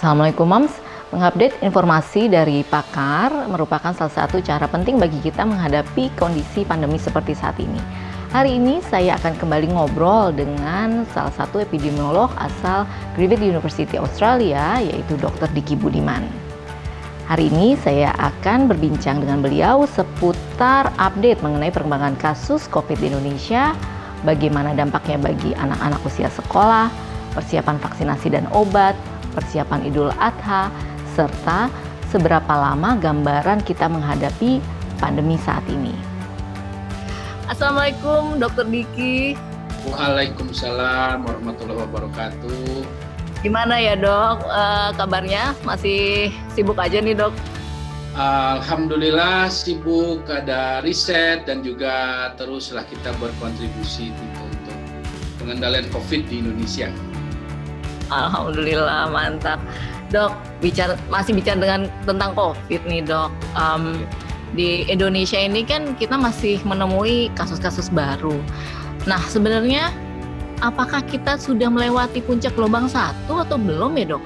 Assalamualaikum Mams. Mengupdate informasi dari pakar merupakan salah satu cara penting bagi kita menghadapi kondisi pandemi seperti saat ini. Hari ini saya akan kembali ngobrol dengan salah satu epidemiolog asal Griffith University Australia yaitu Dr. Diki Budiman. Hari ini saya akan berbincang dengan beliau seputar update mengenai perkembangan kasus COVID di Indonesia, bagaimana dampaknya bagi anak-anak usia sekolah, persiapan vaksinasi dan obat, persiapan Idul Adha, serta seberapa lama gambaran kita menghadapi pandemi saat ini. Assalamualaikum Dokter Diki. Waalaikumsalam warahmatullahi wabarakatuh. Gimana ya dok, e, kabarnya masih sibuk aja nih dok? Alhamdulillah sibuk ada riset dan juga teruslah kita berkontribusi untuk pengendalian COVID di Indonesia. Alhamdulillah mantap. Dok, bicara masih bicara dengan tentang COVID nih dok. Um, di Indonesia ini kan kita masih menemui kasus-kasus baru. Nah sebenarnya apakah kita sudah melewati puncak gelombang satu atau belum ya dok?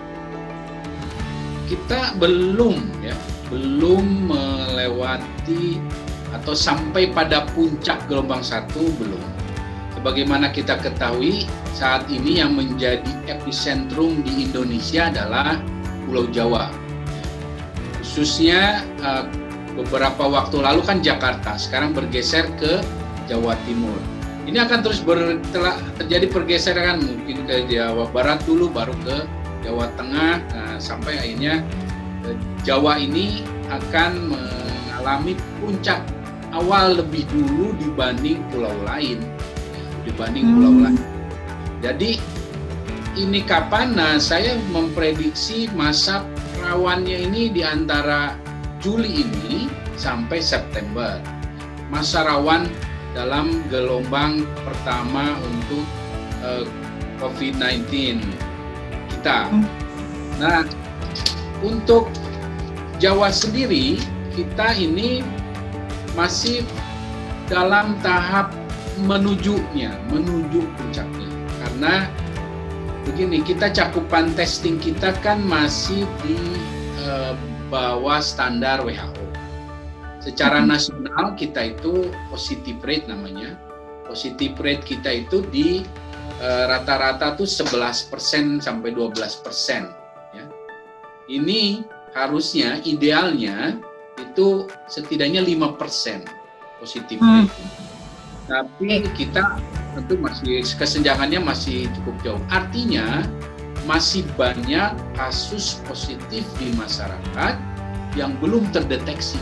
Kita belum ya, belum melewati atau sampai pada puncak gelombang satu belum sebagaimana kita ketahui saat ini yang menjadi epicentrum di Indonesia adalah Pulau Jawa. Khususnya eh, beberapa waktu lalu kan Jakarta, sekarang bergeser ke Jawa Timur. Ini akan terus telah terjadi pergeseran mungkin ke Jawa Barat dulu, baru ke Jawa Tengah, nah, sampai akhirnya eh, Jawa ini akan mengalami puncak awal lebih dulu dibanding pulau lain dibanding hmm. pulau lain. Jadi ini kapan? Nah, saya memprediksi masa rawannya ini di antara Juli ini sampai September. Masa rawan dalam gelombang pertama untuk uh, eh, COVID-19 kita. Hmm. Nah, untuk Jawa sendiri kita ini masih dalam tahap menujunya, menuju puncaknya. Karena begini, kita cakupan testing kita kan masih di uh, bawah standar WHO. Secara hmm. nasional kita itu positive rate namanya. Positive rate kita itu di eh, rata-rata uh, tuh 11% sampai 12%. Ya. Ini harusnya idealnya itu setidaknya 5% positive rate. Hmm tapi kita tentu masih kesenjangannya masih cukup jauh. Artinya masih banyak kasus positif di masyarakat yang belum terdeteksi.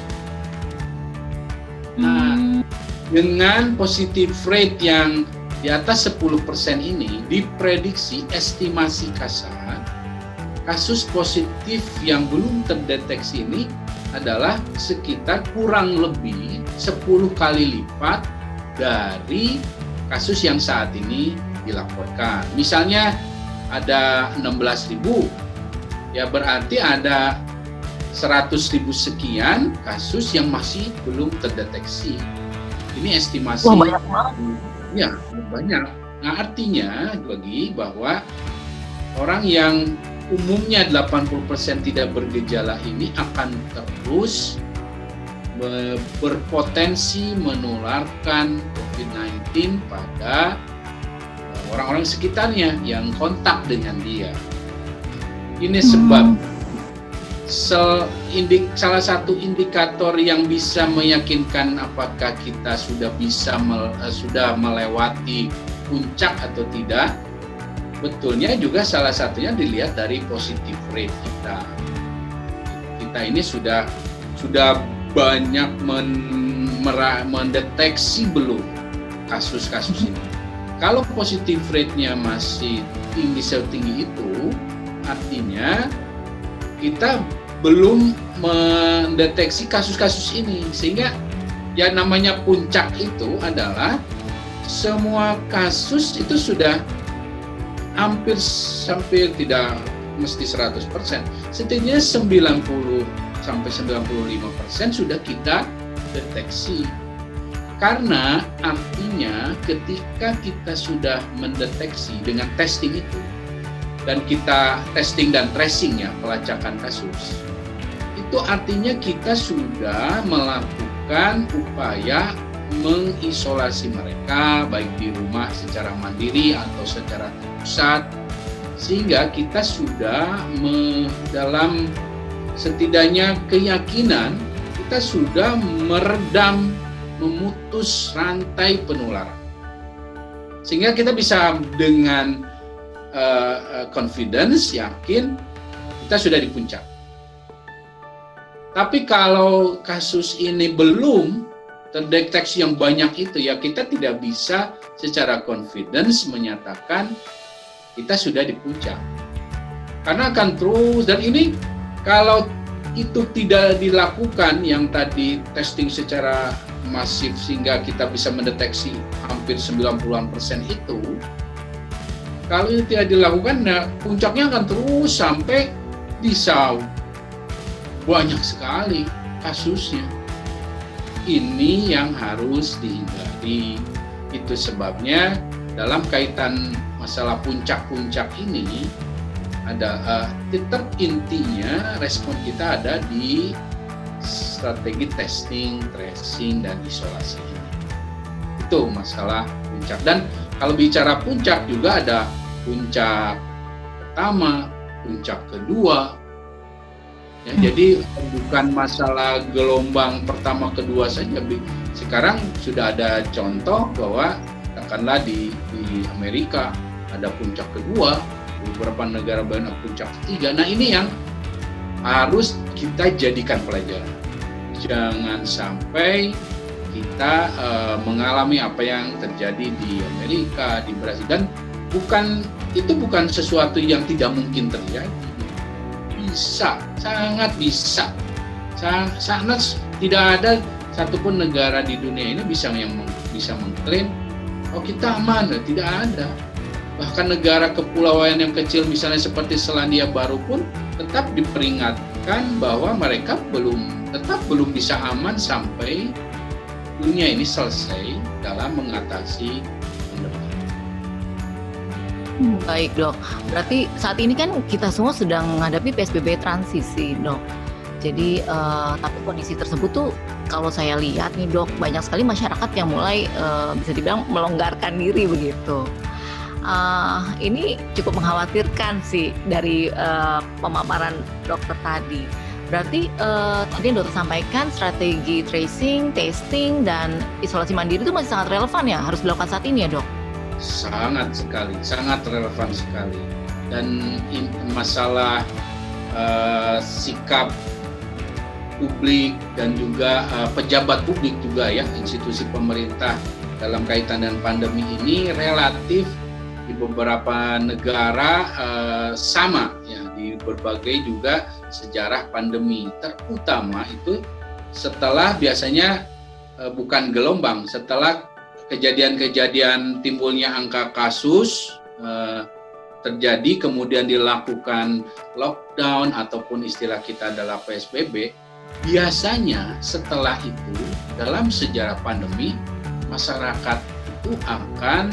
Nah, hmm. dengan positif rate yang di atas 10% ini diprediksi estimasi kasar kasus positif yang belum terdeteksi ini adalah sekitar kurang lebih 10 kali lipat dari kasus yang saat ini dilaporkan. Misalnya ada 16.000, ya berarti ada 100.000 sekian kasus yang masih belum terdeteksi. Ini estimasi. Wah, banyak banget. Ya, banyak. Nah, artinya bagi bahwa orang yang umumnya 80% tidak bergejala ini akan terus berpotensi menularkan COVID-19 pada eh, orang-orang sekitarnya yang kontak dengan dia. Ini sebab sel, indik, salah satu indikator yang bisa meyakinkan apakah kita sudah bisa mel, uh, sudah melewati puncak atau tidak. Betulnya juga salah satunya dilihat dari positif rate kita. Kita ini sudah sudah banyak men, mendeteksi belum kasus-kasus ini. Kalau positif rate-nya masih tinggi setinggi itu, artinya kita belum mendeteksi kasus-kasus ini. Sehingga ya namanya puncak itu adalah semua kasus itu sudah hampir hampir tidak mesti 100%, setidaknya 90 sampai 95 persen sudah kita deteksi. Karena artinya ketika kita sudah mendeteksi dengan testing itu, dan kita testing dan tracing ya pelacakan kasus, itu artinya kita sudah melakukan upaya mengisolasi mereka baik di rumah secara mandiri atau secara pusat sehingga kita sudah dalam setidaknya keyakinan kita sudah meredam memutus rantai penularan sehingga kita bisa dengan uh, confidence yakin kita sudah di puncak. Tapi kalau kasus ini belum terdeteksi yang banyak itu ya kita tidak bisa secara confidence menyatakan kita sudah di puncak. Karena akan terus dan ini kalau itu tidak dilakukan yang tadi testing secara masif sehingga kita bisa mendeteksi hampir 90-an persen itu kalau itu tidak dilakukan, nah, puncaknya akan terus sampai bisa banyak sekali kasusnya. Ini yang harus dihindari. Itu sebabnya dalam kaitan masalah puncak-puncak ini ada uh, tetap intinya respon kita ada di strategi testing, tracing dan isolasi ini. Itu masalah puncak dan kalau bicara puncak juga ada puncak pertama, puncak kedua. Ya, hmm. Jadi bukan masalah gelombang pertama kedua saja. Sekarang sudah ada contoh bahwa katakanlah di, di Amerika ada puncak kedua, beberapa negara banyak puncak ketiga. Nah ini yang harus kita jadikan pelajaran. Jangan sampai kita uh, mengalami apa yang terjadi di Amerika, di Brasil dan bukan itu bukan sesuatu yang tidak mungkin terjadi. Bisa, sangat bisa. Sangat tidak ada satupun negara di dunia ini bisa yang bisa mengklaim oh kita aman, tidak ada. Bahkan negara kepulauan yang kecil misalnya seperti Selandia Baru pun tetap diperingatkan bahwa mereka belum tetap belum bisa aman sampai dunia ini selesai dalam mengatasi Hmm, baik dok, berarti saat ini kan kita semua sedang menghadapi PSBB transisi dok. Jadi uh, tapi kondisi tersebut tuh kalau saya lihat nih dok banyak sekali masyarakat yang mulai uh, bisa dibilang melonggarkan diri begitu. Uh, ini cukup mengkhawatirkan sih dari uh, pemaparan dokter tadi. Berarti uh, tadi yang dokter sampaikan strategi tracing, testing dan isolasi mandiri itu masih sangat relevan ya harus dilakukan saat ini ya dok sangat sekali, sangat relevan sekali. Dan masalah uh, sikap publik dan juga uh, pejabat publik juga ya institusi pemerintah dalam kaitan dengan pandemi ini relatif di beberapa negara uh, sama ya di berbagai juga sejarah pandemi. Terutama itu setelah biasanya uh, bukan gelombang setelah kejadian-kejadian timbulnya angka kasus eh, terjadi kemudian dilakukan lockdown ataupun istilah kita adalah PSBB biasanya setelah itu dalam sejarah pandemi masyarakat itu akan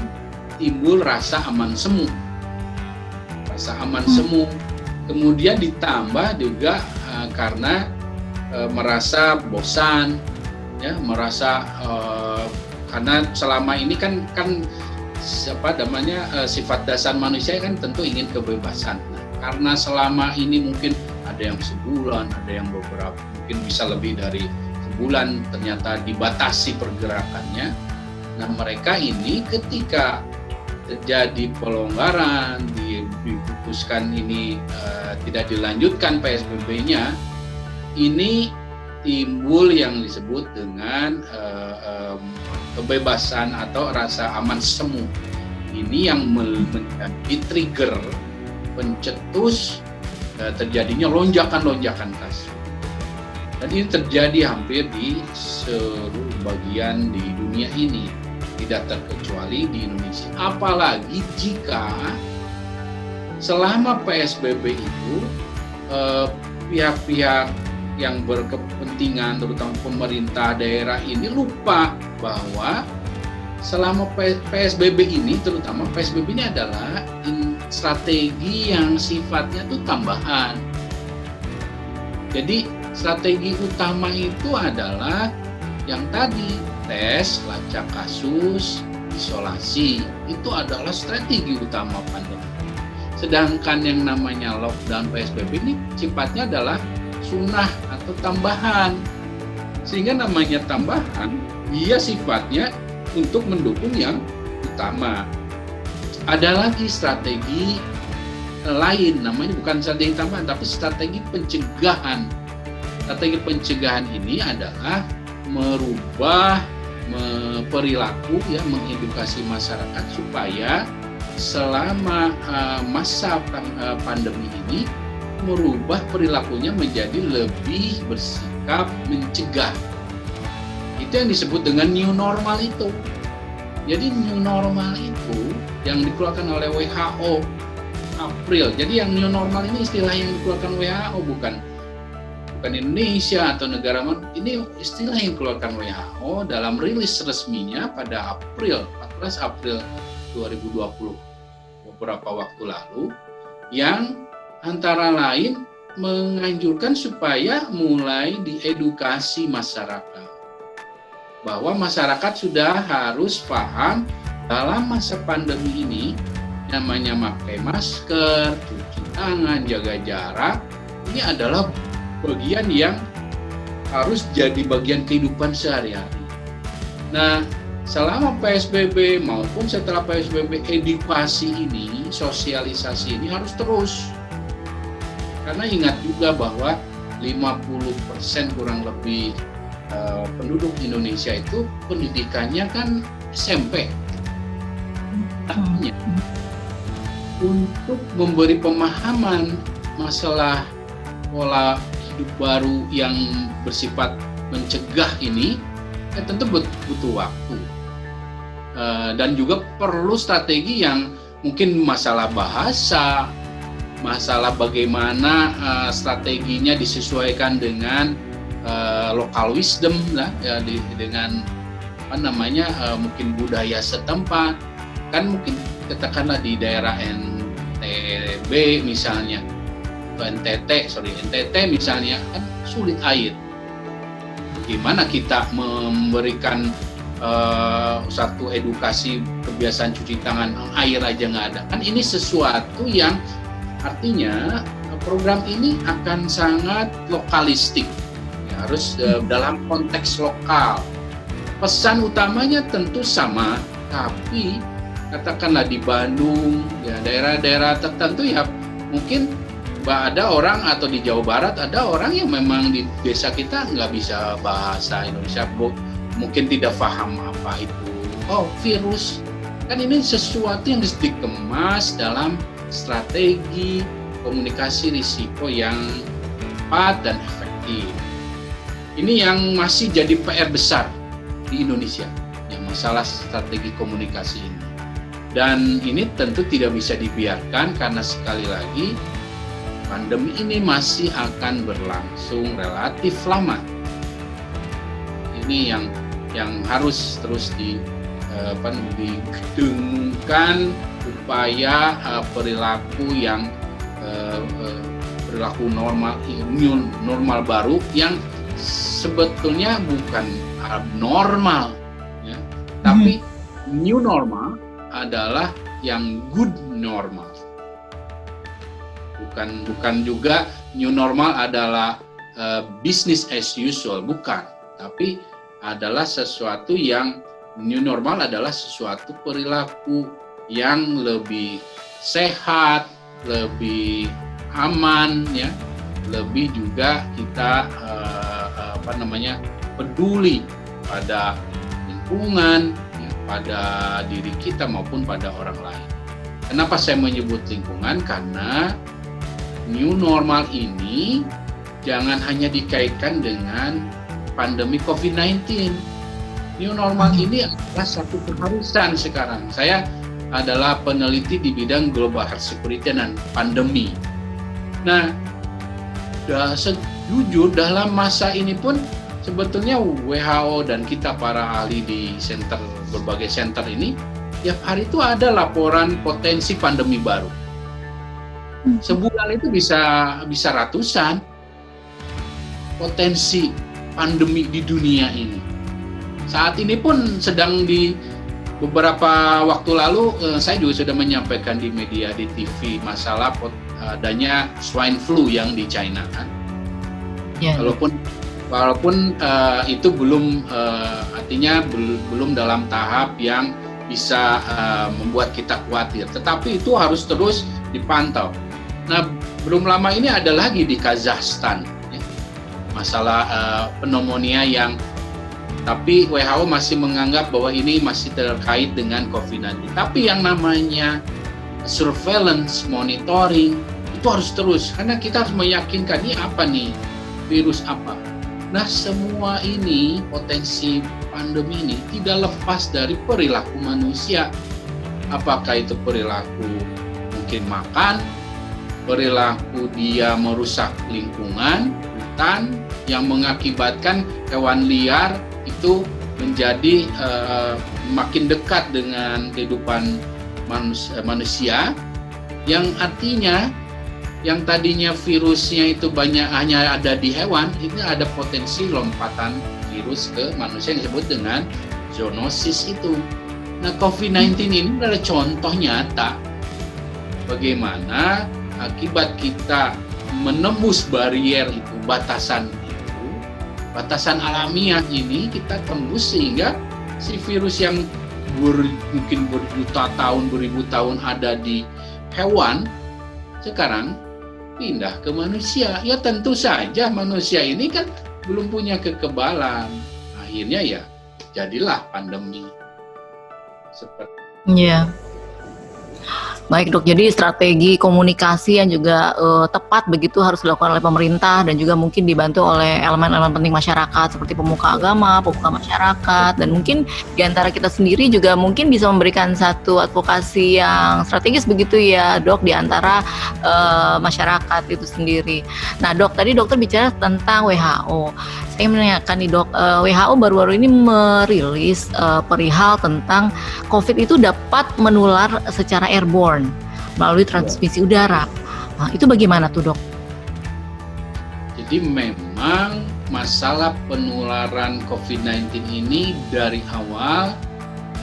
timbul rasa aman semu rasa aman hmm. semu kemudian ditambah juga uh, karena uh, merasa bosan ya merasa uh, karena selama ini kan kan siapa namanya uh, sifat dasar manusia kan tentu ingin kebebasan. Nah, karena selama ini mungkin ada yang sebulan, ada yang beberapa mungkin bisa lebih dari sebulan ternyata dibatasi pergerakannya. Nah, mereka ini ketika terjadi pelonggaran, diputuskan ini uh, tidak dilanjutkan PSBB-nya, ini timbul yang disebut dengan uh, um, kebebasan atau rasa aman semu. Ini yang menjadi trigger pencetus uh, terjadinya lonjakan-lonjakan kasus. Dan ini terjadi hampir di seluruh bagian di dunia ini, tidak terkecuali di Indonesia. Apalagi jika selama PSBB itu pihak-pihak yang berkepentingan terutama pemerintah daerah ini lupa bahwa selama PSBB ini terutama PSBB ini adalah strategi yang sifatnya itu tambahan. Jadi strategi utama itu adalah yang tadi tes, lacak kasus, isolasi itu adalah strategi utama pandemi. Sedangkan yang namanya lockdown PSBB ini sifatnya adalah sunnah atau tambahan. Sehingga namanya tambahan, dia sifatnya untuk mendukung yang utama. Ada lagi strategi lain, namanya bukan strategi tambahan, tapi strategi pencegahan. Strategi pencegahan ini adalah merubah perilaku ya mengedukasi masyarakat supaya selama uh, masa uh, pandemi ini merubah perilakunya menjadi lebih bersikap mencegah. Itu yang disebut dengan new normal itu. Jadi new normal itu yang dikeluarkan oleh WHO April. Jadi yang new normal ini istilah yang dikeluarkan WHO bukan bukan Indonesia atau negara mana. Ini istilah yang dikeluarkan WHO dalam rilis resminya pada April 14 April 2020 beberapa waktu lalu yang antara lain menganjurkan supaya mulai diedukasi masyarakat bahwa masyarakat sudah harus paham dalam masa pandemi ini namanya pakai masker, cuci tangan, jaga jarak ini adalah bagian yang harus jadi bagian kehidupan sehari-hari. Nah, selama PSBB maupun setelah PSBB edukasi ini, sosialisasi ini harus terus. Karena ingat juga bahwa 50% kurang lebih uh, penduduk Indonesia itu pendidikannya kan SMP. Artinya untuk memberi pemahaman masalah pola baru yang bersifat mencegah ini ya tentu butuh waktu. Uh, dan juga perlu strategi yang mungkin masalah bahasa masalah bagaimana uh, strateginya disesuaikan dengan uh, local wisdom lah ya di, dengan apa namanya uh, mungkin budaya setempat. Kan mungkin katakanlah di daerah NTB misalnya NTT sorry NTT misalnya kan sulit air. Gimana kita memberikan uh, satu edukasi kebiasaan cuci tangan air aja nggak ada. Kan ini sesuatu yang artinya program ini akan sangat lokalistik. Ya, harus uh, dalam konteks lokal. Pesan utamanya tentu sama tapi katakanlah di Bandung ya daerah-daerah tertentu ya mungkin ada orang atau di Jawa Barat ada orang yang memang di desa kita nggak bisa bahasa Indonesia. Bu, mungkin tidak paham apa itu. Oh virus. Kan ini sesuatu yang harus dikemas dalam strategi komunikasi risiko yang tepat dan efektif. Ini yang masih jadi PR besar di Indonesia yang masalah strategi komunikasi ini. Dan ini tentu tidak bisa dibiarkan karena sekali lagi pandemi ini masih akan berlangsung relatif lama. Ini yang yang harus terus di eh, apa digedengkan upaya uh, perilaku yang uh, uh, perilaku normal new normal baru yang sebetulnya bukan abnormal ya, tapi hmm. new normal adalah yang good normal bukan bukan juga new normal adalah uh, business as usual bukan. Tapi adalah sesuatu yang new normal adalah sesuatu perilaku yang lebih sehat lebih aman ya. Lebih juga kita uh, apa namanya peduli pada lingkungan ya, pada diri kita maupun pada orang lain. Kenapa saya menyebut lingkungan? Karena new normal ini jangan hanya dikaitkan dengan pandemi COVID-19. New normal ini adalah satu keharusan sekarang. Saya adalah peneliti di bidang global health security dan pandemi. Nah, sejujur dalam masa ini pun sebetulnya WHO dan kita para ahli di center berbagai center ini tiap hari itu ada laporan potensi pandemi baru Hmm. Sebulan itu bisa bisa ratusan potensi pandemi di dunia ini. Saat ini pun sedang di beberapa waktu lalu eh, saya juga sudah menyampaikan di media di TV masalah adanya swine flu yang di China kan. Yeah. Walaupun walaupun uh, itu belum uh, artinya bel belum dalam tahap yang bisa uh, membuat kita khawatir, tetapi itu harus terus dipantau. Nah, belum lama ini ada lagi di Kazakhstan ya, masalah uh, pneumonia yang tapi WHO masih menganggap bahwa ini masih terkait dengan COVID-19. Tapi yang namanya surveillance, monitoring, itu harus terus. Karena kita harus meyakinkan ini apa nih, virus apa. Nah semua ini, potensi pandemi ini tidak lepas dari perilaku manusia. Apakah itu perilaku mungkin makan, perilaku dia merusak lingkungan, hutan, yang mengakibatkan hewan liar itu menjadi uh, makin dekat dengan kehidupan manusia, manusia yang artinya yang tadinya virusnya itu banyak hanya ada di hewan ini ada potensi lompatan virus ke manusia yang disebut dengan zoonosis itu. Nah, COVID-19 ini adalah contoh nyata bagaimana akibat kita menembus barier itu, batasan batasan alamiah ini kita tembus sehingga si virus yang ber, mungkin berjuta tahun, beribu tahun ada di hewan, sekarang pindah ke manusia. Ya tentu saja manusia ini kan belum punya kekebalan. Akhirnya ya jadilah pandemi. Seperti Iya. Baik dok, jadi strategi komunikasi yang juga uh, tepat begitu harus dilakukan oleh pemerintah dan juga mungkin dibantu oleh elemen-elemen penting masyarakat seperti pemuka agama, pemuka masyarakat dan mungkin di antara kita sendiri juga mungkin bisa memberikan satu advokasi yang strategis begitu ya dok di antara uh, masyarakat itu sendiri. Nah dok, tadi dokter bicara tentang WHO saya menanyakan nih dok, uh, eh, WHO baru-baru ini merilis uh, perihal tentang COVID itu dapat menular secara airborne melalui transmisi udara. Nah, itu bagaimana tuh dok? Jadi memang masalah penularan COVID-19 ini dari awal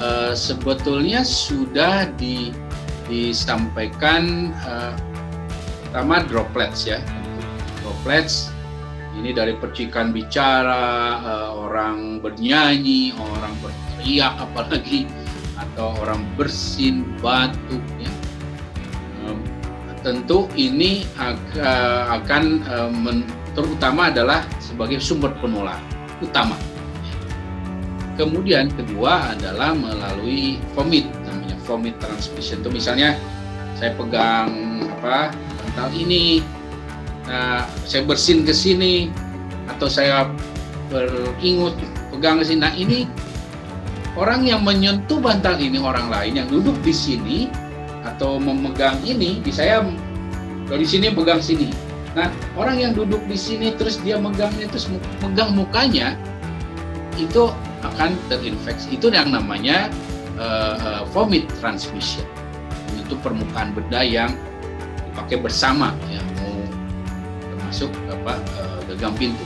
uh, sebetulnya sudah di, disampaikan uh, pertama droplets ya, droplets ini dari percikan bicara, uh, orang bernyanyi, orang berteriak apalagi atau orang bersin, batuk ya. Tentu ini akan, akan men, terutama adalah sebagai sumber penularan utama. Kemudian kedua adalah melalui vomit namanya vomit transmission. Itu misalnya saya pegang apa bantal ini nah, saya bersin ke sini atau saya beringut pegang ke sini. Nah ini orang yang menyentuh bantal ini orang lain yang duduk di sini atau memegang ini, di saya dari sini pegang sini. Nah orang yang duduk di sini terus dia megangnya terus megang mukanya itu akan terinfeksi. Itu yang namanya uh, uh, vomit transmission. Itu permukaan benda yang dipakai bersama ya masuk apa uh, gagang pintu.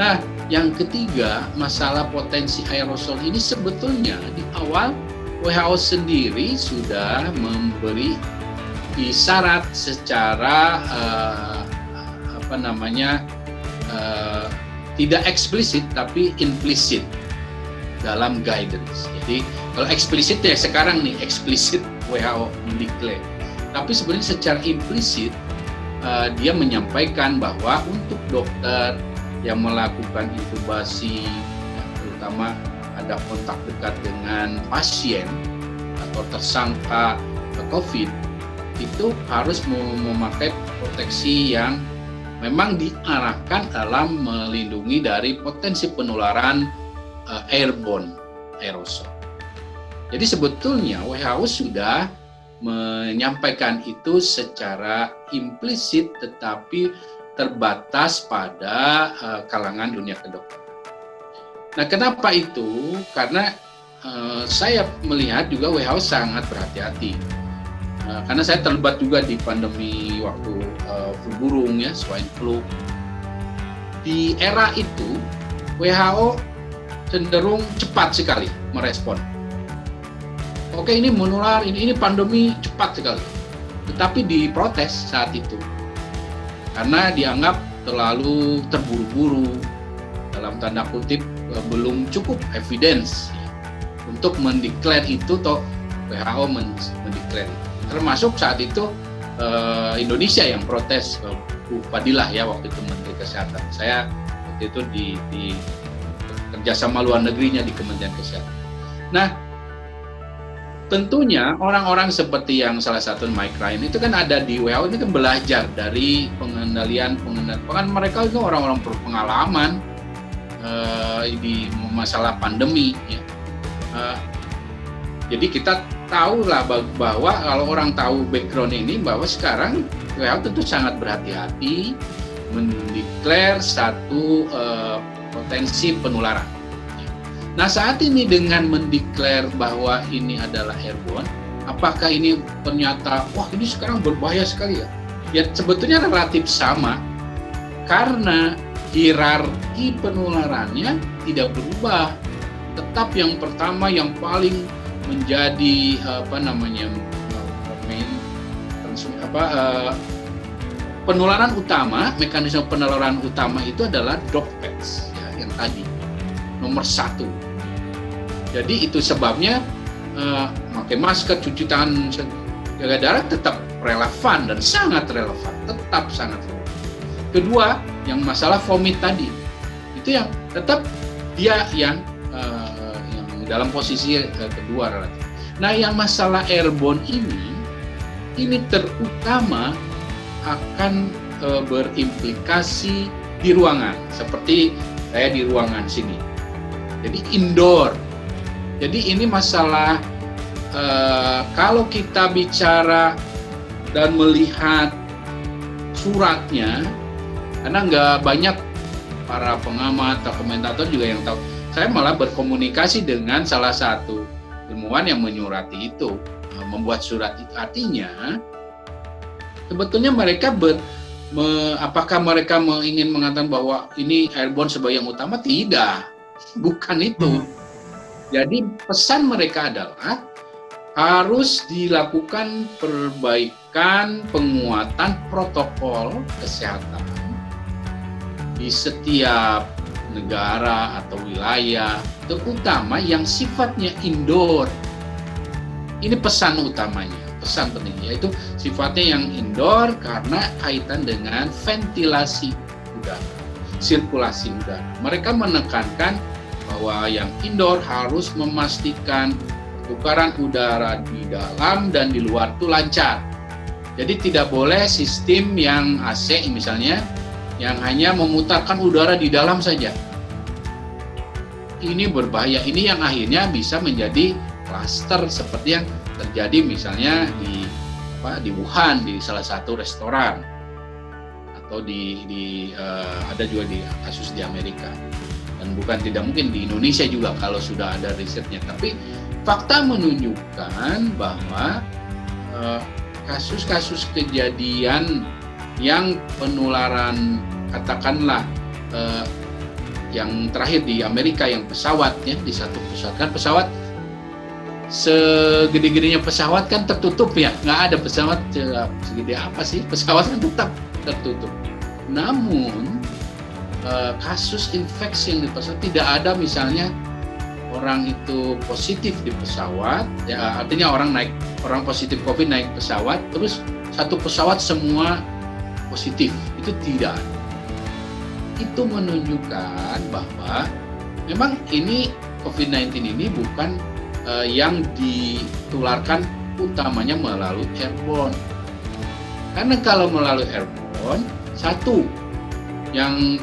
Nah, yang ketiga, masalah potensi aerosol ini sebetulnya di awal WHO sendiri sudah memberi isyarat secara uh, apa namanya uh, tidak eksplisit tapi implisit dalam guidance. Jadi kalau eksplisit ya sekarang nih eksplisit WHO mendeklar. Tapi sebenarnya secara implisit uh, dia menyampaikan bahwa untuk dokter yang melakukan intubasi, ya, terutama ada kontak dekat dengan pasien atau tersangka COVID, itu harus memakai proteksi yang memang diarahkan dalam melindungi dari potensi penularan uh, airborne aerosol. Jadi sebetulnya WHO sudah menyampaikan itu secara implisit tetapi terbatas pada uh, kalangan dunia kedokteran. Nah, kenapa itu? Karena uh, saya melihat juga WHO sangat berhati-hati. uh, karena saya terlibat juga di pandemi waktu uh, flu burung ya swine flu di era itu WHO cenderung cepat sekali merespon oke ini menular ini ini pandemi cepat sekali. Tetapi diprotes saat itu. Karena dianggap terlalu terburu-buru dalam tanda kutip eh, belum cukup evidence untuk mendeklar itu toh WHO mendeklar termasuk saat itu uh, Indonesia yang protes uh, Fadilah ya waktu itu Menteri Kesehatan. Saya waktu itu di, di kerjasama luar negerinya di Kementerian Kesehatan. Nah tentunya orang-orang seperti yang salah satu Mike Ryan itu kan ada di WHO ini kan belajar dari pengendalian pengendalian kan mereka itu orang-orang berpengalaman uh, di masalah pandemi ya. Uh, jadi kita tahu lah bahwa kalau orang tahu background ini bahwa sekarang WHO tentu sangat berhati-hati mendeklar satu uh, potensi penularan Nah saat ini dengan mendeklar bahwa ini adalah airborne, apakah ini ternyata wah ini sekarang berbahaya sekali ya? Ya sebetulnya relatif sama karena hierarki penularannya tidak berubah. Tetap yang pertama yang paling menjadi apa namanya main apa uh, penularan utama mekanisme penularan utama itu adalah droplets ya yang tadi nomor satu jadi itu sebabnya uh, pakai masker, cuci tangan, jaga darah tetap relevan dan sangat relevan, tetap sangat relevan. Kedua, yang masalah vomit tadi, itu yang tetap dia yang uh, yang dalam posisi uh, kedua. Nah, yang masalah airborne ini, ini terutama akan uh, berimplikasi di ruangan, seperti saya di ruangan sini. Jadi indoor, jadi ini masalah eh, kalau kita bicara dan melihat suratnya, karena nggak banyak para pengamat atau komentator juga yang tahu. Saya malah berkomunikasi dengan salah satu ilmuwan yang menyurati itu, membuat surat itu. Artinya, sebetulnya mereka ber, me, apakah mereka ingin mengatakan bahwa ini airborne sebagai yang utama? Tidak, bukan itu. Hmm jadi pesan mereka adalah harus dilakukan perbaikan penguatan protokol kesehatan di setiap negara atau wilayah, terutama yang sifatnya indoor. Ini pesan utamanya, pesan pentingnya yaitu sifatnya yang indoor karena kaitan dengan ventilasi udara, sirkulasi udara. Mereka menekankan bahwa yang indoor harus memastikan pertukaran udara di dalam dan di luar itu lancar. Jadi tidak boleh sistem yang AC misalnya yang hanya memutarkan udara di dalam saja. Ini berbahaya. Ini yang akhirnya bisa menjadi klaster seperti yang terjadi misalnya di apa di Wuhan di salah satu restoran atau di, di uh, ada juga di kasus di Amerika dan bukan tidak mungkin di Indonesia juga kalau sudah ada risetnya. Tapi fakta menunjukkan bahwa eh, kasus-kasus kejadian yang penularan katakanlah eh, yang terakhir di Amerika yang pesawat ya di satu pesawat kan pesawat segede-gedenya pesawat kan tertutup ya nggak ada pesawat segede apa sih pesawat kan tetap tertutup. Namun Eh, kasus infeksi yang di pesawat tidak ada misalnya orang itu positif di pesawat ya artinya orang naik orang positif covid naik pesawat terus satu pesawat semua positif itu tidak itu menunjukkan bahwa memang ini COVID-19 ini bukan uh, yang ditularkan utamanya melalui airborne. Karena kalau melalui airborne, satu yang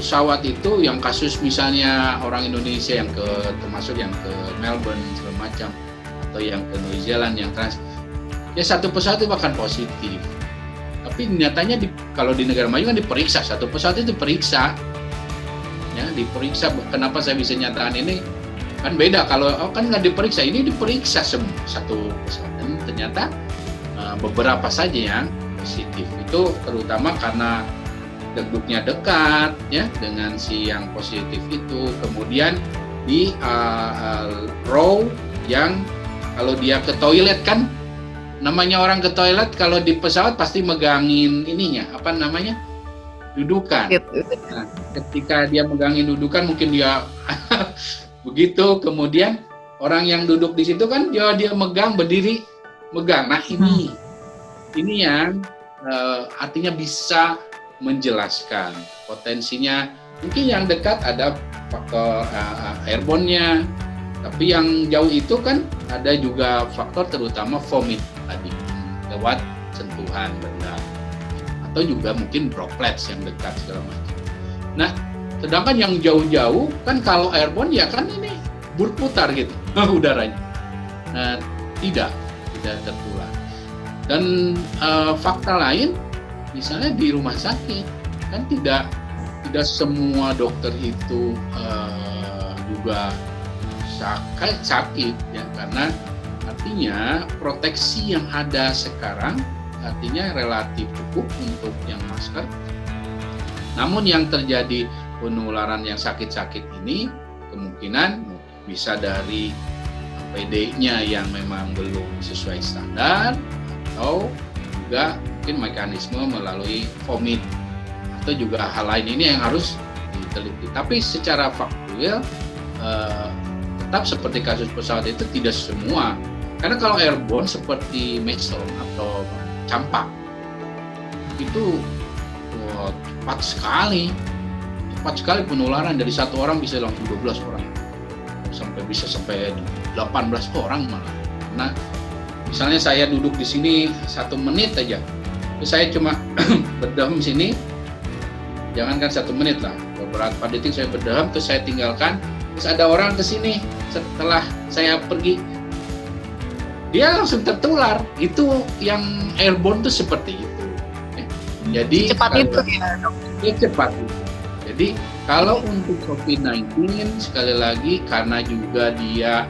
pesawat itu yang kasus misalnya orang Indonesia yang ke termasuk yang ke Melbourne segala macam atau yang ke New Zealand yang trans ya satu pesawat itu akan positif. Tapi nyatanya di, kalau di negara maju kan diperiksa satu pesawat itu diperiksa. Ya diperiksa kenapa saya bisa nyatakan ini? Kan beda kalau oh, kan nggak diperiksa ini diperiksa semua satu pesawat. Dan ternyata uh, beberapa saja yang positif. Itu terutama karena duduknya dekat ya dengan si yang positif itu. Kemudian di uh, uh, row yang kalau dia ke toilet kan namanya orang ke toilet kalau di pesawat pasti megangin ininya apa namanya dudukan. Nah, ketika dia megangin dudukan mungkin dia begitu kemudian orang yang duduk di situ kan dia dia megang berdiri megang. Nah ini hmm. ini yang uh, artinya bisa menjelaskan potensinya. Mungkin yang dekat ada faktor uh, airborne-nya, tapi yang jauh itu kan ada juga faktor terutama vomit tadi lewat sentuhan benda atau juga mungkin droplets yang dekat segala macam. Nah, sedangkan yang jauh-jauh kan kalau airborne ya kan ini berputar gitu udaranya. Nah, tidak tidak tertular. Dan uh, fakta lain, misalnya di rumah sakit kan tidak tidak semua dokter itu uh, juga sakit sakit ya karena artinya proteksi yang ada sekarang artinya relatif cukup untuk yang masker. Namun yang terjadi penularan yang sakit-sakit ini kemungkinan bisa dari PD-nya yang memang belum sesuai standar atau juga mungkin mekanisme melalui vomit atau juga hal lain ini yang harus diteliti. Tapi secara faktual eh, tetap seperti kasus pesawat itu tidak semua. Karena kalau airborne seperti measles atau campak itu wah, cepat sekali, cepat sekali penularan dari satu orang bisa langsung 12 orang sampai bisa sampai 18 orang malah. Nah, misalnya saya duduk di sini satu menit aja, saya cuma berdeham sini, jangankan satu menit lah, beberapa detik saya berdeham, terus saya tinggalkan, terus ada orang ke sini setelah saya pergi, dia langsung tertular. Itu yang airborne itu seperti itu. Jadi cepat itu ya dok. Ya cepat itu. Jadi kalau untuk COVID-19 sekali lagi karena juga dia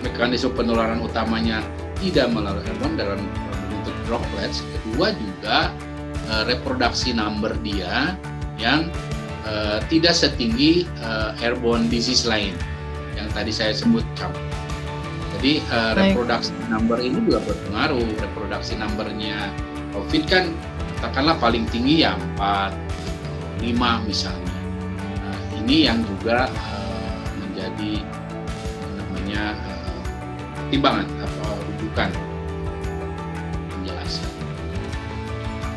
mekanisme penularan utamanya tidak melalui airborne dalam bentuk droplets, kedua juga uh, reproduksi number dia yang uh, tidak setinggi uh, airborne disease lain yang tadi saya sebut Jadi uh, reproduksi number ini juga berpengaruh. Reproduksi numbernya COVID kan katakanlah paling tinggi ya 4, 5 misalnya. Nah, ini yang juga uh, menjadi namanya uh, timbangan atau rujukan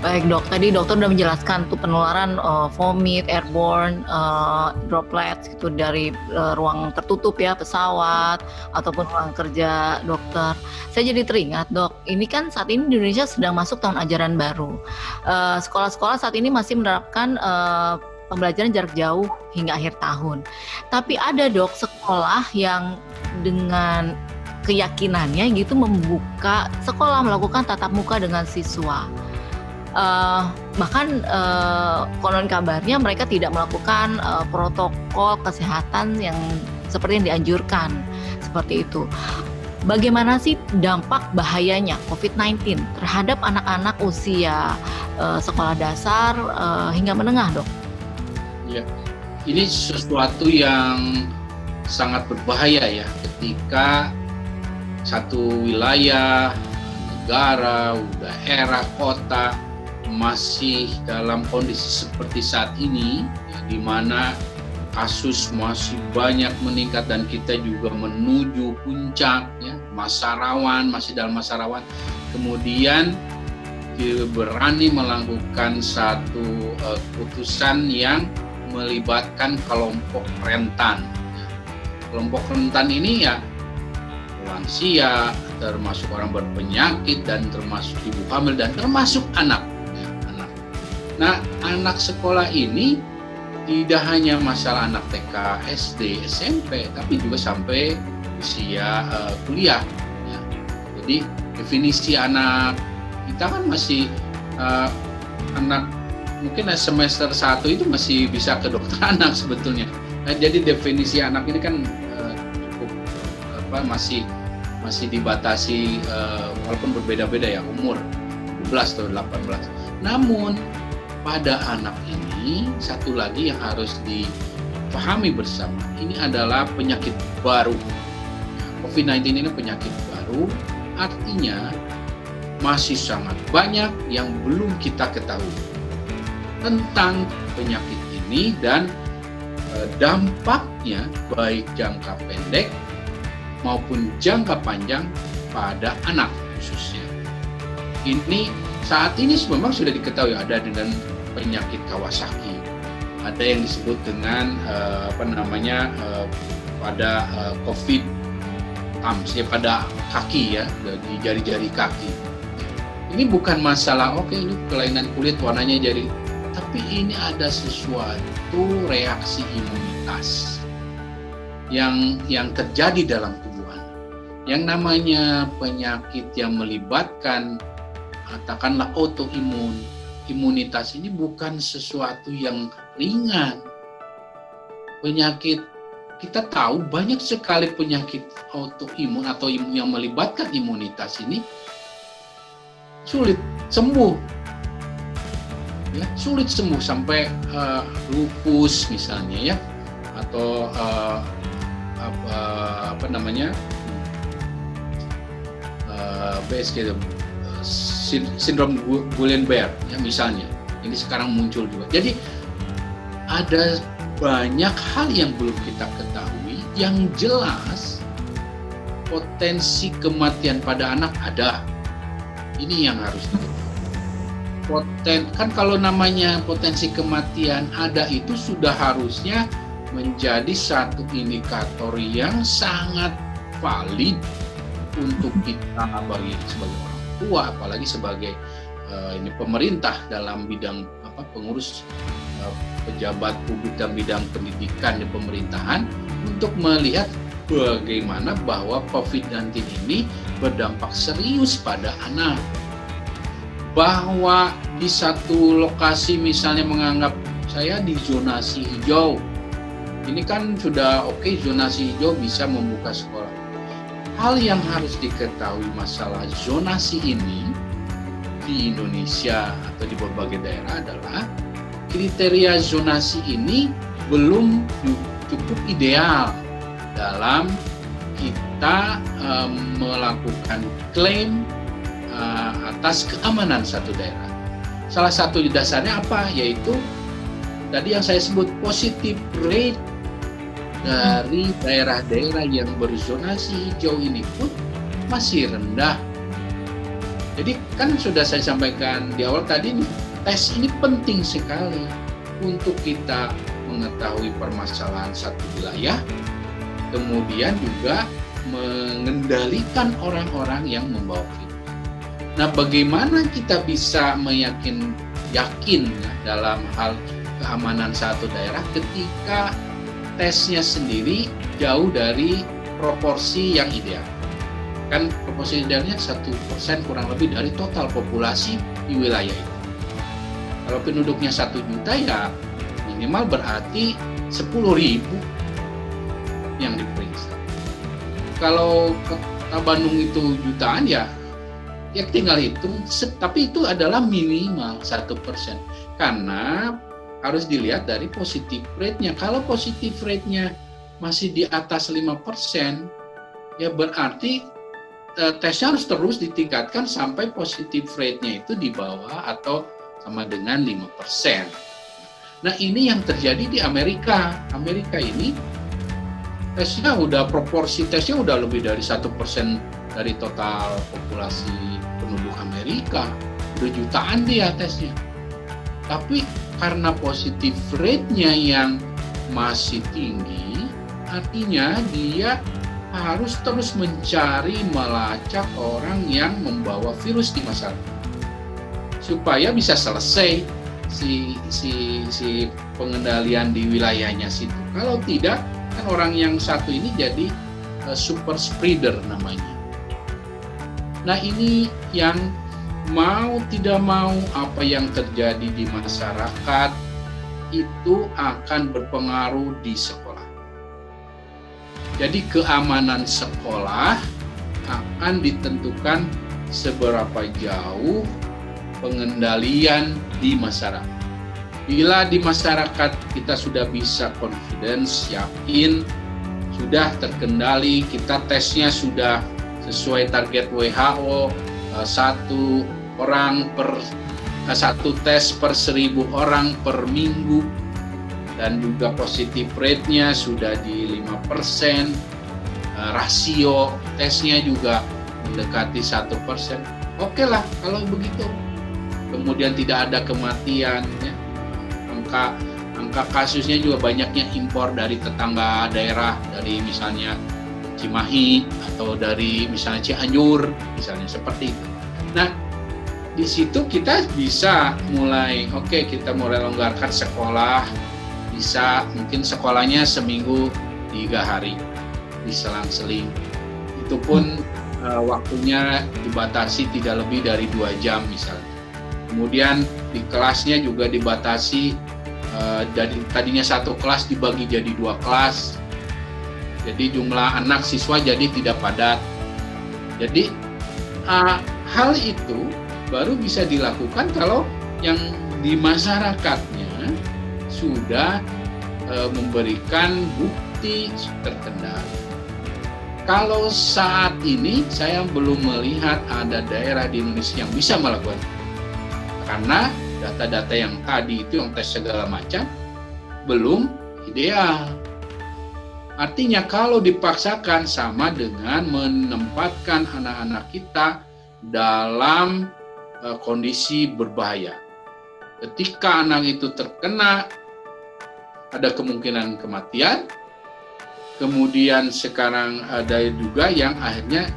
Baik dok, tadi dokter sudah menjelaskan tuh penularan uh, vomit, airborne, uh, droplets gitu dari uh, ruang tertutup ya pesawat ataupun ruang kerja dokter. Saya jadi teringat dok, ini kan saat ini di Indonesia sedang masuk tahun ajaran baru. Sekolah-sekolah uh, saat ini masih menerapkan uh, pembelajaran jarak jauh hingga akhir tahun. Tapi ada dok sekolah yang dengan keyakinannya gitu membuka sekolah melakukan tatap muka dengan siswa uh, bahkan uh, konon kabarnya mereka tidak melakukan uh, protokol kesehatan yang seperti yang dianjurkan seperti itu. Bagaimana sih dampak bahayanya COVID-19 terhadap anak-anak usia uh, sekolah dasar uh, hingga menengah, dok? Ya, ini sesuatu yang sangat berbahaya ya ketika satu wilayah, negara, daerah, kota masih dalam kondisi seperti saat ini, ya, di mana kasus masih banyak meningkat dan kita juga menuju puncak, ya, masa rawan, masih dalam masa rawan. Kemudian berani melakukan satu uh, putusan yang melibatkan kelompok rentan. Kelompok rentan ini ya lansia, termasuk orang berpenyakit dan termasuk ibu hamil dan termasuk anak Nah, anak sekolah ini tidak hanya masalah anak TK, SD, SMP, tapi juga sampai usia uh, kuliah. Ya. Jadi definisi anak kita kan masih uh, anak mungkin semester satu itu masih bisa ke dokter anak sebetulnya. Nah, jadi definisi anak ini kan uh, cukup apa masih masih dibatasi uh, walaupun berbeda-beda ya umur 12 atau 18. Namun pada anak ini satu lagi yang harus dipahami bersama ini adalah penyakit baru. COVID-19 ini penyakit baru, artinya masih sangat banyak yang belum kita ketahui tentang penyakit ini dan e, dampaknya baik jangka pendek maupun jangka panjang pada anak khususnya. Ini saat ini memang sudah diketahui ada dengan penyakit Kawasaki, ada yang disebut dengan uh, apa namanya uh, pada uh, COVID thumbs ya pada kaki ya di jari-jari kaki. Ini bukan masalah oke okay, ini kelainan kulit warnanya jadi tapi ini ada sesuatu reaksi imunitas yang yang terjadi dalam tubuh yang namanya penyakit yang melibatkan katakanlah autoimun, imunitas ini bukan sesuatu yang ringan. Penyakit kita tahu banyak sekali penyakit autoimun atau yang melibatkan imunitas ini. Sulit sembuh. Ya, sulit sembuh sampai uh, lupus misalnya ya. Atau uh, apa, apa namanya? BSG uh, sindrom Guillain-Barré ya misalnya. Ini sekarang muncul juga. Jadi ada banyak hal yang belum kita ketahui. Yang jelas potensi kematian pada anak ada. Ini yang harus diketahui poten kan kalau namanya potensi kematian ada itu sudah harusnya menjadi satu indikator yang sangat valid untuk kita bagi sebagai orang tua apalagi sebagai uh, ini pemerintah dalam bidang apa pengurus uh, pejabat publik dan bidang pendidikan di pemerintahan untuk melihat bagaimana bahwa COVID-19 ini berdampak serius pada anak. Bahwa di satu lokasi misalnya menganggap saya di zonasi hijau ini kan sudah oke okay, zonasi hijau bisa membuka sekolah hal yang harus diketahui masalah zonasi ini di Indonesia atau di berbagai daerah adalah kriteria zonasi ini belum cukup ideal dalam kita melakukan klaim atas keamanan satu daerah. Salah satu dasarnya apa? Yaitu tadi yang saya sebut positive rate dari daerah-daerah yang berzonasi hijau ini pun masih rendah. Jadi kan sudah saya sampaikan di awal tadi nih, tes ini penting sekali untuk kita mengetahui permasalahan satu wilayah, kemudian juga mengendalikan orang-orang yang membawa virus. Nah, bagaimana kita bisa meyakin yakin ya, dalam hal keamanan satu daerah ketika tesnya sendiri jauh dari proporsi yang ideal. Kan proporsi idealnya satu persen kurang lebih dari total populasi di wilayah itu. Kalau penduduknya satu juta ya minimal berarti sepuluh ribu yang diperiksa. Kalau kota Bandung itu jutaan ya ya tinggal hitung, tapi itu adalah minimal satu persen karena harus dilihat dari positif rate-nya. Kalau positif rate-nya masih di atas 5%, ya berarti uh, tesnya harus terus ditingkatkan sampai positif rate-nya itu di bawah atau sama dengan 5%. Nah, ini yang terjadi di Amerika. Amerika ini tesnya udah proporsi tesnya udah lebih dari satu persen dari total populasi penduduk Amerika. Udah jutaan dia tesnya. Tapi karena positif rate-nya yang masih tinggi, artinya dia harus terus mencari melacak orang yang membawa virus di masyarakat supaya bisa selesai si si si pengendalian di wilayahnya situ. Kalau tidak, kan orang yang satu ini jadi uh, super spreader namanya. Nah, ini yang mau tidak mau apa yang terjadi di masyarakat itu akan berpengaruh di sekolah. Jadi keamanan sekolah akan ditentukan seberapa jauh pengendalian di masyarakat. Bila di masyarakat kita sudah bisa confidence, yakin, sudah terkendali, kita tesnya sudah sesuai target WHO, satu orang per eh, satu tes per seribu orang per minggu, dan juga positif rate-nya sudah di 5%, eh, rasio tesnya juga mendekati satu persen. Oke lah kalau begitu. Kemudian tidak ada kematian, ya. angka angka kasusnya juga banyaknya impor dari tetangga daerah, dari misalnya Cimahi atau dari misalnya Cianjur, misalnya seperti itu. Nah, di situ kita bisa mulai, oke okay, kita mulai longgarkan sekolah, bisa mungkin sekolahnya seminggu tiga hari diselang-seling. Itu pun uh, waktunya dibatasi tidak lebih dari dua jam misalnya. Kemudian di kelasnya juga dibatasi uh, dari tadinya satu kelas dibagi jadi dua kelas. Jadi jumlah anak siswa jadi tidak padat. Jadi hal itu baru bisa dilakukan kalau yang di masyarakatnya sudah uh, memberikan bukti terkendali. Kalau saat ini saya belum melihat ada daerah di Indonesia yang bisa melakukan karena data-data yang tadi itu yang tes segala macam belum ideal. Artinya kalau dipaksakan sama dengan menempatkan anak-anak kita dalam uh, kondisi berbahaya. Ketika anak itu terkena ada kemungkinan kematian, kemudian sekarang ada juga yang akhirnya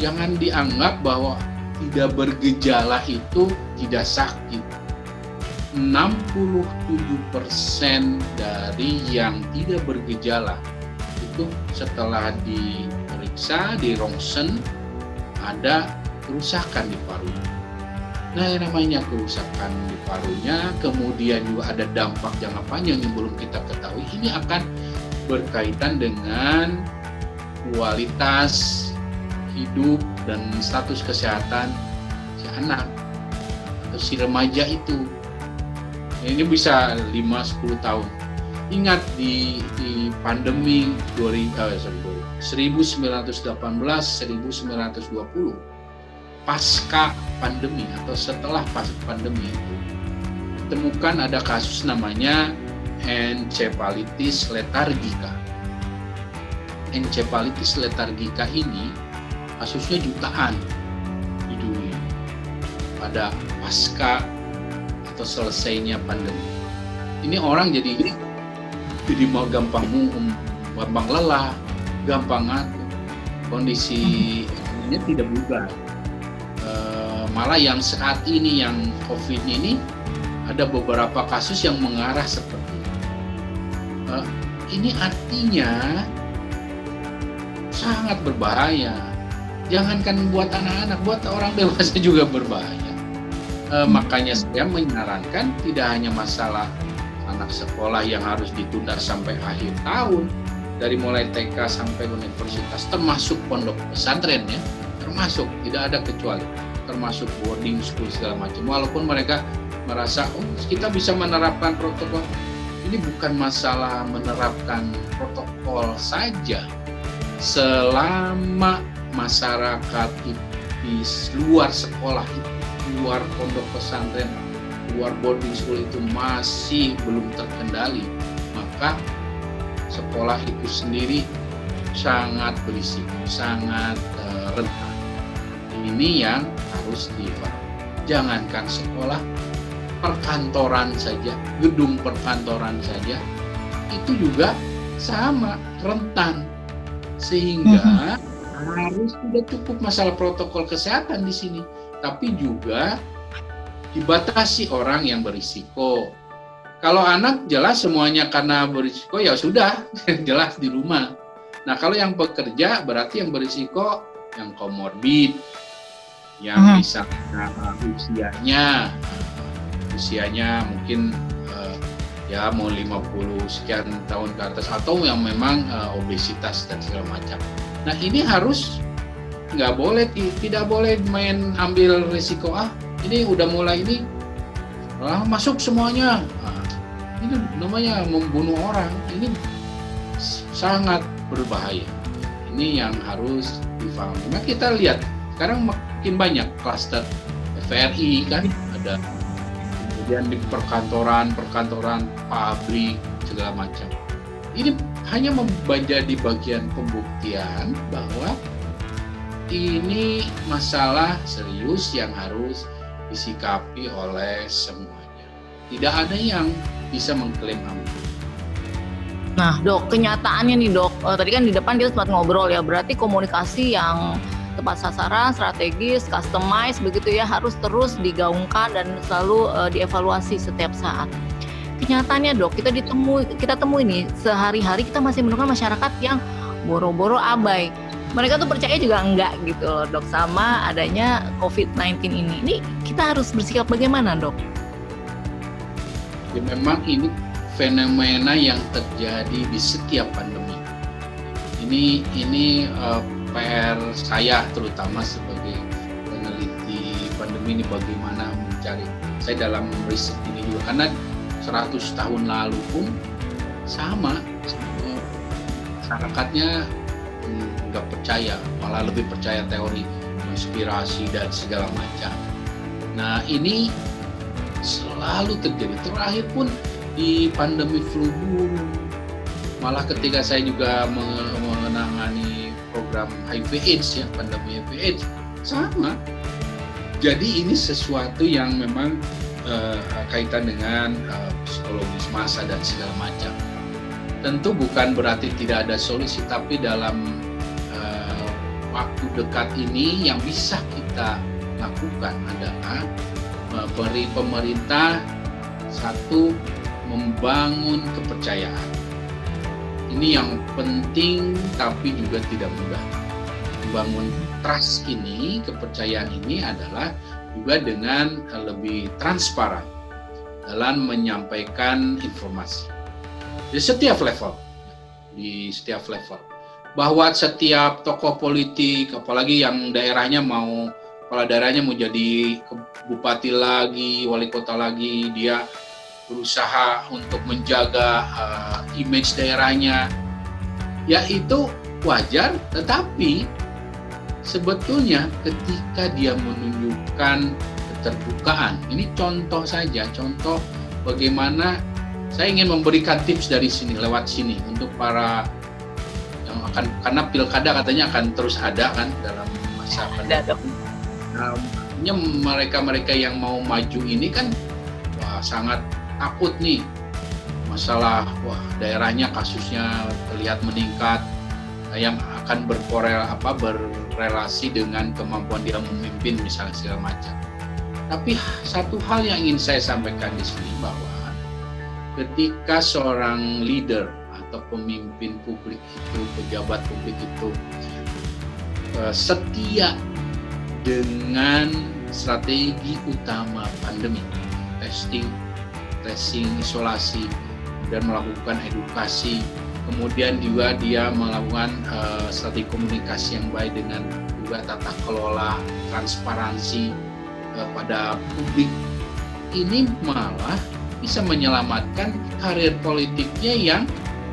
jangan dianggap bahwa tidak bergejala itu tidak sakit. 67% dari yang tidak bergejala itu setelah diperiksa di rongsen ada kerusakan di paru. Nah, yang namanya kerusakan di parunya, kemudian juga ada dampak jangka panjang yang belum kita ketahui, ini akan berkaitan dengan kualitas hidup dan status kesehatan si anak atau si remaja itu. Ini bisa 5-10 tahun. Ingat di, di pandemi 1918, 1920, pasca pandemi atau setelah pas pandemi itu, temukan ada kasus namanya encephalitis letargika. Encephalitis letargika ini kasusnya jutaan di dunia pada pasca atau selesainya pandemi. Ini orang jadi jadi mau gampang gampang lelah, gampang ngantuk, kondisi ini tidak berubah. E, malah yang saat ini yang COVID ini ada beberapa kasus yang mengarah seperti uh, ini artinya sangat berbahaya. Jangankan buat anak-anak, buat orang dewasa juga berbahaya. Uh, makanya saya menyarankan tidak hanya masalah anak sekolah yang harus ditunda sampai akhir tahun, dari mulai TK sampai universitas, termasuk pondok pesantren ya, termasuk tidak ada kecuali, termasuk boarding school segala macam. Walaupun mereka merasa oh kita bisa menerapkan protokol ini bukan masalah menerapkan protokol saja selama masyarakat di luar sekolah itu, luar pondok pesantren, luar boarding school itu masih belum terkendali, maka sekolah itu sendiri sangat berisiko, sangat uh, rentan. Ini yang harus difahami. Jangankan sekolah, perkantoran saja, gedung perkantoran saja, itu juga sama rentan. Sehingga mm-hmm. harus tidak cukup masalah protokol kesehatan di sini, tapi juga dibatasi orang yang berisiko. Kalau anak jelas semuanya karena berisiko ya sudah jelas di rumah. Nah kalau yang bekerja berarti yang berisiko yang komorbid, yang hmm. misalnya usianya usianya mungkin uh, ya mau 50 sekian tahun ke atas atau yang memang uh, obesitas dan segala macam. Nah ini harus nggak boleh tidak boleh main ambil risiko ah ini udah mulai ini ah, masuk semuanya. Nah, ini namanya membunuh orang ini sangat berbahaya. Ini yang harus difahami. Nah kita lihat sekarang makin banyak klaster FRI kan ada kemudian di perkantoran perkantoran pabrik segala macam. Ini hanya menjadi bagian pembuktian bahwa ini masalah serius yang harus disikapi oleh semuanya. Tidak ada yang bisa mengklaim aman. Nah, dok, kenyataannya nih dok, uh, tadi kan di depan kita sempat ngobrol ya, berarti komunikasi yang tepat sasaran, strategis, customize begitu ya harus terus digaungkan dan selalu uh, dievaluasi setiap saat. Kenyataannya dok, kita ditemui, kita temui nih sehari-hari kita masih menemukan masyarakat yang boro-boro abai mereka tuh percaya juga enggak gitu loh dok sama adanya COVID-19 ini. Ini kita harus bersikap bagaimana dok? Ya, memang ini fenomena yang terjadi di setiap pandemi. Ini ini uh, eh, PR saya terutama sebagai peneliti pandemi ini bagaimana mencari. Saya dalam riset ini juga karena 100 tahun lalu pun sama masyarakatnya nggak percaya, malah lebih percaya teori konspirasi dan segala macam. Nah ini selalu terjadi. Terakhir pun di pandemi flu burung, malah ketika saya juga menangani program HIV/AIDS ya, pandemi HIV/AIDS sama. Jadi ini sesuatu yang memang uh, kaitan dengan uh, psikologis masa dan segala macam tentu bukan berarti tidak ada solusi, tapi dalam waktu dekat ini yang bisa kita lakukan adalah uh, beri pemerintah satu membangun kepercayaan. Ini yang penting tapi juga tidak mudah. Membangun trust ini, kepercayaan ini adalah juga dengan lebih transparan dalam menyampaikan informasi di setiap level di setiap level bahwa setiap tokoh politik apalagi yang daerahnya mau kepala daerahnya mau jadi bupati lagi wali kota lagi dia berusaha untuk menjaga uh, image daerahnya. Ya itu wajar tetapi sebetulnya ketika dia menunjukkan keterbukaan ini contoh saja contoh bagaimana saya ingin memberikan tips dari sini lewat sini untuk para akan karena pilkada katanya akan terus ada kan dalam masa pandemi. Nah, mereka-mereka yang mau maju ini kan wah, sangat takut nih masalah wah daerahnya kasusnya terlihat meningkat yang akan berkorel apa berrelasi dengan kemampuan dia memimpin misalnya segala macam. Tapi satu hal yang ingin saya sampaikan di sini bahwa ketika seorang leader atau pemimpin publik itu, pejabat publik itu uh, setia dengan strategi utama pandemi, testing, tracing, isolasi, dan melakukan edukasi. Kemudian juga dia melakukan uh, strategi komunikasi yang baik dengan juga tata kelola, transparansi uh, pada publik. Ini malah bisa menyelamatkan karir politiknya yang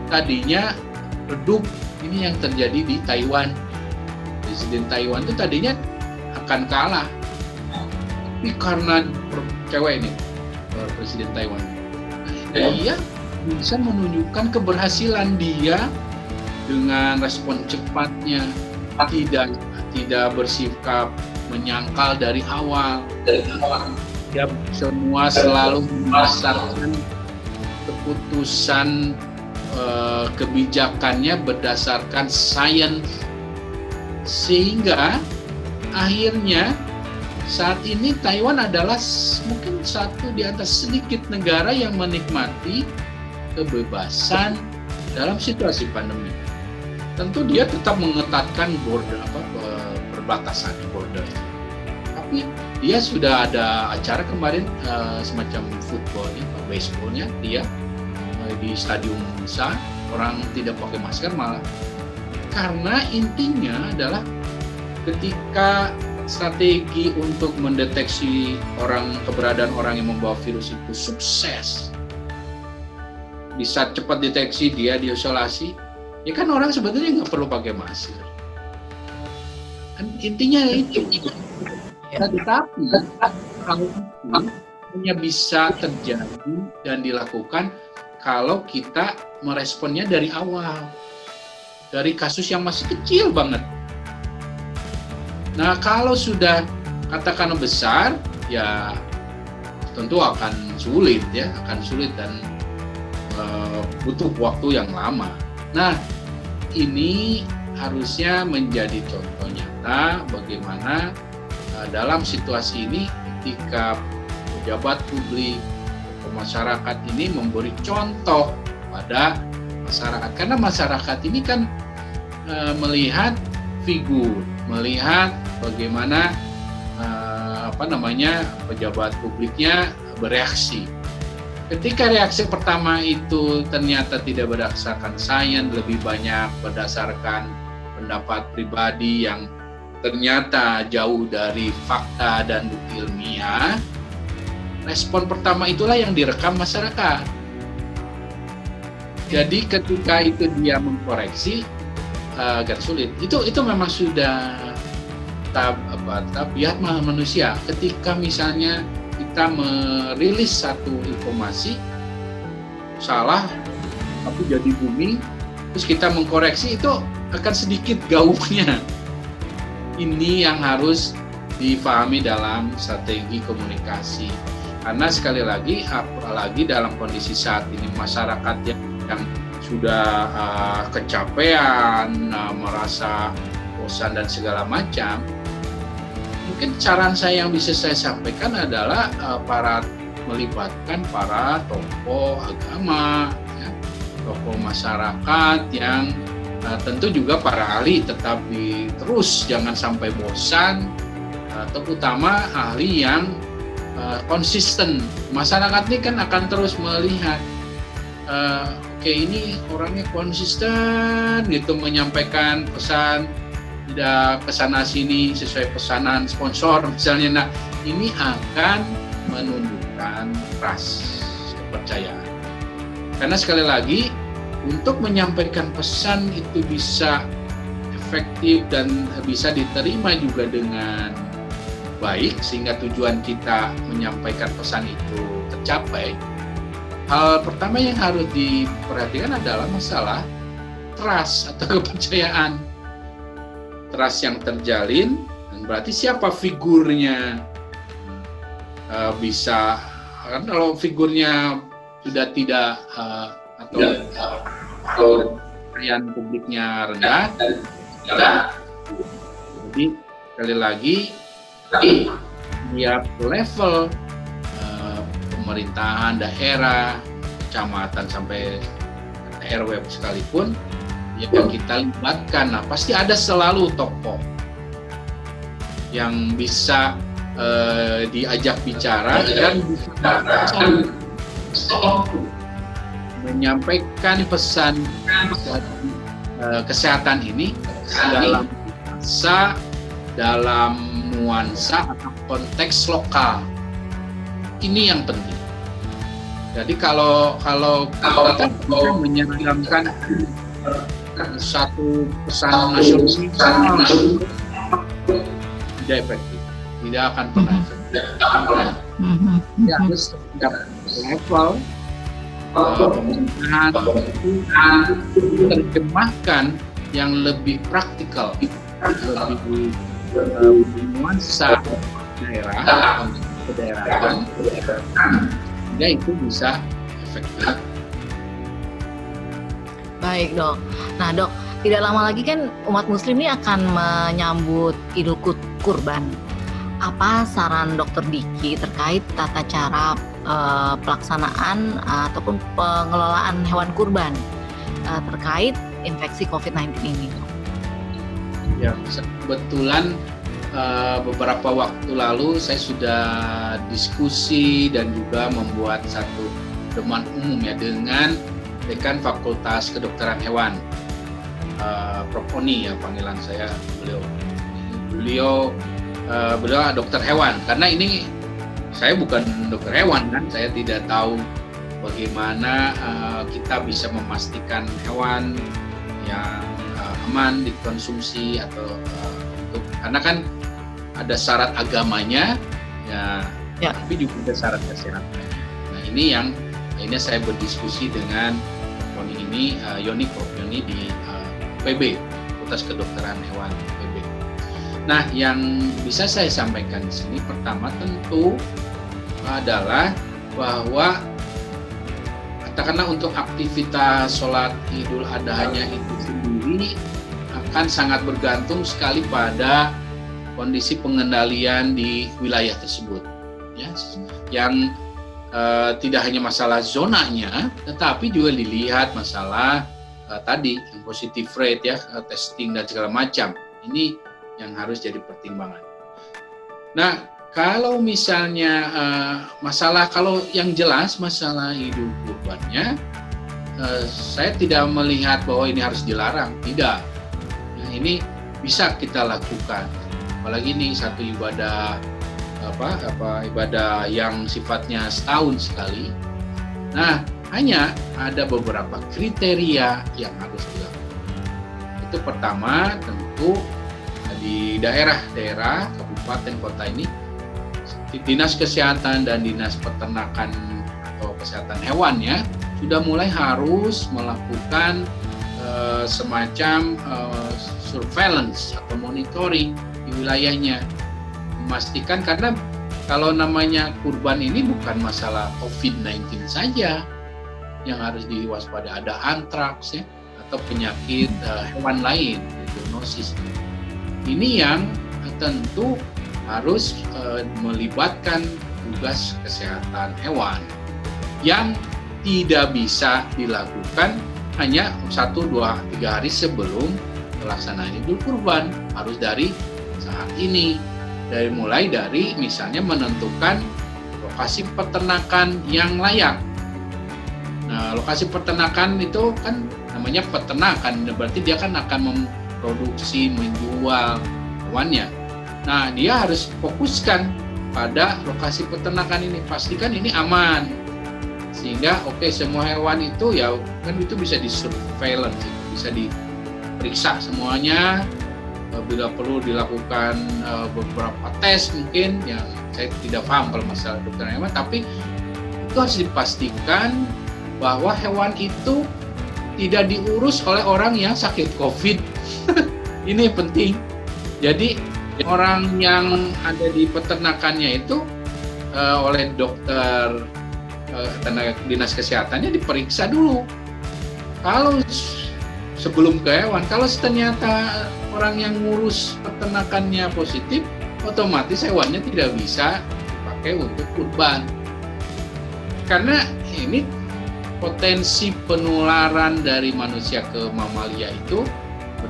tadinya redup. Ini yang terjadi di Taiwan. Presiden Taiwan itu tadinya akan kalah. Tapi karena cewek ini, eh, Presiden Taiwan, dia bisa menunjukkan keberhasilan dia dengan respon cepatnya, tidak tidak bersikap menyangkal dari awal. Ya semua selalu berdasarkan keputusan eh, kebijakannya berdasarkan sains sehingga akhirnya saat ini Taiwan adalah mungkin satu di atas sedikit negara yang menikmati kebebasan dalam situasi pandemi. Tentu dia tetap mengetatkan border apa perbatasan border. Tapi dia sudah ada acara kemarin uh, semacam footballnya, baseballnya dia di stadium besar orang tidak pakai masker malah. Karena intinya adalah ketika strategi untuk mendeteksi orang keberadaan orang yang membawa virus itu sukses bisa cepat deteksi dia diisolasi ya kan orang sebetulnya nggak perlu pakai masker. Kan intinya itu. Nah, tetapi kalau itu hanya bisa terjadi dan dilakukan kalau kita meresponnya dari awal. Dari kasus yang masih kecil banget. Nah, kalau sudah katakan besar, ya tentu akan sulit ya, akan sulit dan uh, butuh waktu yang lama. Nah, ini harusnya menjadi contoh nyata bagaimana uh, dalam situasi ini ketika pejabat publik masyarakat ini memberi contoh pada masyarakat karena masyarakat ini kan uh, melihat figur melihat bagaimana uh, apa namanya pejabat publiknya bereaksi. Ketika reaksi pertama itu ternyata tidak berdasarkan sains, lebih banyak berdasarkan pendapat pribadi yang ternyata jauh dari fakta dan bukti ilmiah, respon pertama itulah yang direkam masyarakat. Jadi ketika itu dia mengkoreksi, uh, agak sulit. Itu itu memang sudah tab, apa, tabiat manusia. Ketika misalnya kita merilis satu informasi salah tapi jadi bumi, terus kita mengkoreksi itu akan sedikit gaungnya. Ini yang harus difahami dalam strategi komunikasi. Karena sekali lagi, apalagi dalam kondisi saat ini masyarakat yang, yang sudah uh, kecapean, uh, merasa bosan dan segala macam, mungkin saran saya yang bisa saya sampaikan adalah uh, para melibatkan para tokoh agama, ya, tokoh masyarakat yang uh, tentu juga para ahli tetap di terus jangan sampai bosan, uh, terutama ahli yang uh, konsisten. Masyarakat ini kan akan terus melihat uh, oke ini orangnya konsisten gitu menyampaikan pesan tidak ke sana sini sesuai pesanan sponsor misalnya nah ini akan menunjukkan trust kepercayaan karena sekali lagi untuk menyampaikan pesan itu bisa efektif dan bisa diterima juga dengan baik sehingga tujuan kita menyampaikan pesan itu tercapai hal pertama yang harus diperhatikan adalah masalah trust atau kepercayaan. Trust yang terjalin, dan berarti siapa figurnya uh, bisa kan kalau figurnya sudah tidak uh, atau ya. atau publiknya rendah, ya. jadi sekali lagi tiap level pemerintahan daerah, kecamatan sampai RW sekalipun ya kan kita libatkan. Nah, pasti ada selalu tokoh yang bisa uh, diajak bicara dan bisa menyampaikan pesan uh, kesehatan ini dalam bahasa dalam nuansa atau konteks lokal. Ini yang penting. Jadi kalau kalau kita bisa menyeragamkan satu pesan nasional tidak efektif, tidak akan pernah efektif. Ya harus setiap level pemerintahan terjemahkan yang lebih praktikal, lebih bernuansa daerah kedaerahan sehingga itu bisa efektif. Baik dok. Nah dok, tidak lama lagi kan umat muslim ini akan menyambut Idul Kurban. Apa saran dokter Diki terkait tata cara uh, pelaksanaan uh, ataupun pengelolaan hewan kurban uh, terkait infeksi COVID-19 ini? Ya, kebetulan uh, beberapa waktu lalu saya sudah diskusi dan juga membuat satu teman umum ya dengan dekan Fakultas Kedokteran Hewan. Uh, Prof. Oni ya panggilan saya. Beliau beliau uh, beliau dokter hewan. Karena ini saya bukan dokter hewan kan saya tidak tahu bagaimana uh, kita bisa memastikan hewan yang uh, aman dikonsumsi atau uh, untuk karena kan ada syarat agamanya ya, ya. tapi juga ada syarat kesehatan. Nah ini yang ini saya berdiskusi dengan Yoni ini uh, Yoni Prof Yoni di uh, PB Fakultas Kedokteran Hewan PB. Nah yang bisa saya sampaikan di sini pertama tentu adalah bahwa katakanlah untuk aktivitas sholat Idul Adhanya itu sendiri akan sangat bergantung sekali pada kondisi pengendalian di wilayah tersebut. Ya yang uh, tidak hanya masalah zonanya tetapi juga dilihat masalah uh, tadi yang positif rate ya uh, testing dan segala macam. Ini yang harus jadi pertimbangan. Nah kalau misalnya uh, masalah kalau yang jelas masalah hidup kurbannya uh, saya tidak melihat bahwa ini harus dilarang tidak nah, ini bisa kita lakukan apalagi ini satu ibadah apa apa ibadah yang sifatnya setahun sekali. Nah, hanya ada beberapa kriteria yang harus dilakukan. Itu pertama tentu di daerah-daerah kabupaten kota ini dinas kesehatan dan dinas peternakan atau kesehatan hewan ya sudah mulai harus melakukan uh, semacam uh, surveillance atau monitoring di wilayahnya. Memastikan karena kalau namanya kurban ini bukan masalah COVID-19 saja yang harus diwaspadai ada antraks ya atau penyakit uh, hewan lain zoonosis. Ini yang tentu harus uh, melibatkan tugas kesehatan hewan yang tidak bisa dilakukan hanya satu dua tiga hari sebelum pelaksanaan Idul Kurban harus dari saat ini dari mulai dari misalnya menentukan lokasi peternakan yang layak. Nah, lokasi peternakan itu kan namanya peternakan, berarti dia kan akan memproduksi, menjual hewannya. Nah, dia harus fokuskan pada lokasi peternakan ini, pastikan ini aman. Sehingga oke okay, semua hewan itu ya kan itu bisa di surveillance, bisa diperiksa semuanya. Bila perlu dilakukan uh, beberapa tes mungkin yang saya tidak paham kalau masalah dokter hewan tapi itu harus dipastikan bahwa hewan itu tidak diurus oleh orang yang sakit covid. Ini penting. Jadi orang yang ada di peternakannya itu uh, oleh dokter uh, tenaga dinas kesehatannya diperiksa dulu kalau sebelum ke hewan kalau ternyata orang yang ngurus peternakannya positif, otomatis hewannya tidak bisa dipakai untuk kurban. Karena ini potensi penularan dari manusia ke mamalia itu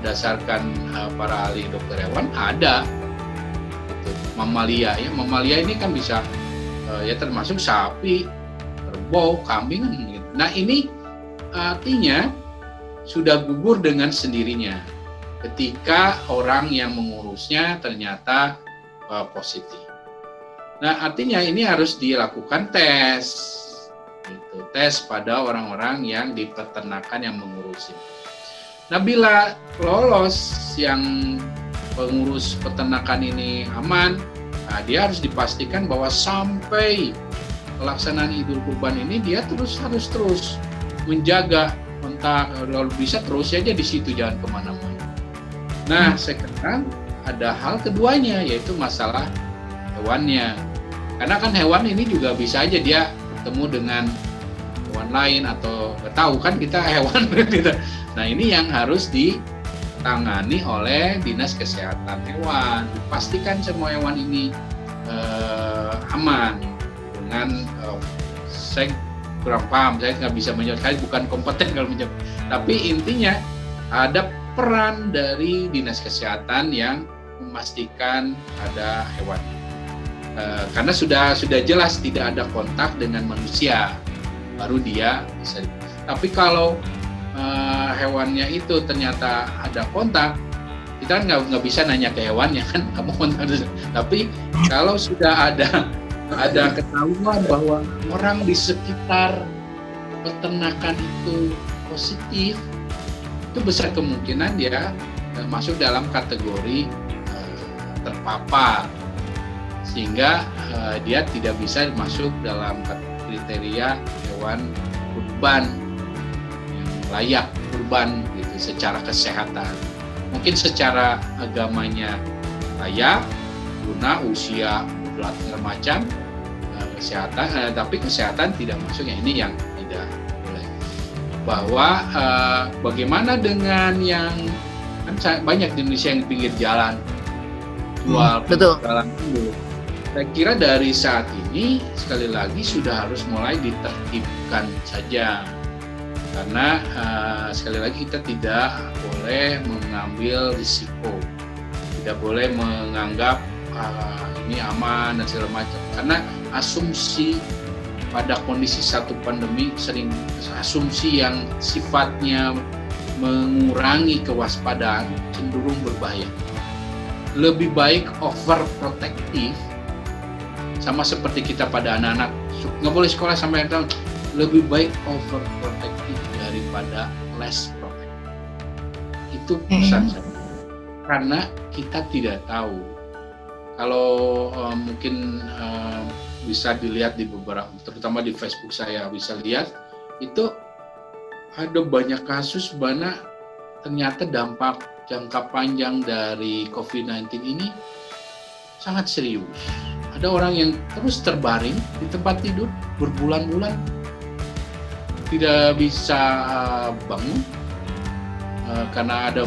berdasarkan uh, para ahli dokter hewan ada. Gitu. Mamalia ya, mamalia ini kan bisa uh, ya termasuk sapi, kerbau, kambing. Gitu. Nah ini artinya sudah gugur dengan sendirinya ketika orang yang mengurusnya ternyata uh, positif. Nah, artinya ini harus dilakukan tes, gitu, tes pada orang-orang yang di peternakan yang mengurusi. Nah, bila lolos yang pengurus peternakan ini aman, nah dia harus dipastikan bahwa sampai pelaksanaan Idul Kurban ini dia terus harus terus menjaga kontak kalau bisa terus saja di situ jangan ke mana-mana Nah, sekarang ada hal keduanya yaitu masalah hewannya. Karena kan hewan ini juga bisa aja dia bertemu dengan hewan lain atau tahu kan kita hewan gitu. Nah, ini yang harus ditangani oleh Dinas Kesehatan Hewan. Pastikan semua hewan ini eh, aman dengan eh, saya kurang paham, saya nggak bisa menjawab, saya bukan kompeten kalau menjawab. Tapi intinya ada peran dari dinas kesehatan yang memastikan ada hewan e, karena sudah sudah jelas tidak ada kontak dengan manusia baru dia bisa tapi kalau e, hewannya itu ternyata ada kontak kita kan nggak bisa nanya ke hewan ya kan kamu tapi kalau sudah ada ada ketahuan bahwa orang di sekitar peternakan itu positif itu besar kemungkinan dia eh, masuk dalam kategori uh, terpapar. Sehingga uh, dia tidak bisa masuk dalam kriteria hewan kurban layak kurban gitu secara kesehatan. Mungkin secara agamanya layak guna usia segala macam eh, kesehatan eh, tapi kesehatan tidak masuk ya ini yang tidak boleh. Bahwa eh, bagaimana dengan yang kan banyak di Indonesia yang pinggir jalan jual hmm, betul. jalan dulu saya kira dari saat ini sekali lagi sudah harus mulai ditertibkan saja. Karena uh, sekali lagi kita tidak boleh mengambil risiko. Tidak boleh menganggap uh, ini aman dan segala macam. Karena asumsi pada kondisi satu pandemi sering asumsi yang sifatnya mengurangi kewaspadaan cenderung berbahaya. Lebih baik overprotective sama seperti kita pada anak-anak nggak boleh sekolah sampai tahun lebih baik overprotective daripada less protective. Itu pesan saya. Karena kita tidak tahu. Kalau uh, mungkin uh, bisa dilihat di beberapa, terutama di Facebook saya bisa lihat, itu ada banyak kasus mana ternyata dampak jangka panjang dari COVID-19 ini sangat serius. Ada orang yang terus terbaring di tempat tidur berbulan-bulan tidak bisa uh, bangun uh, karena ada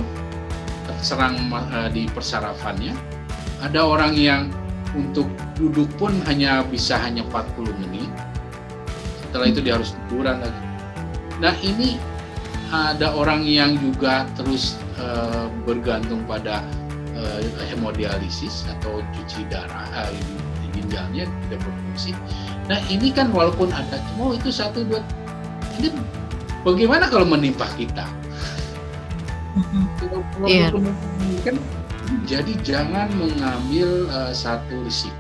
terserang uh, di persarafannya. Ada orang yang untuk duduk pun hanya bisa hanya 40 menit. Setelah itu dia harus liburan lagi. Nah ini ada orang yang juga terus bergantung pada hemodialisis atau cuci darah ginjalnya tidak berfungsi. Nah ini kan walaupun ada, cuma itu satu dua ini bagaimana kalau menimpa kita? yeah. kan jadi jangan mengambil uh, satu risiko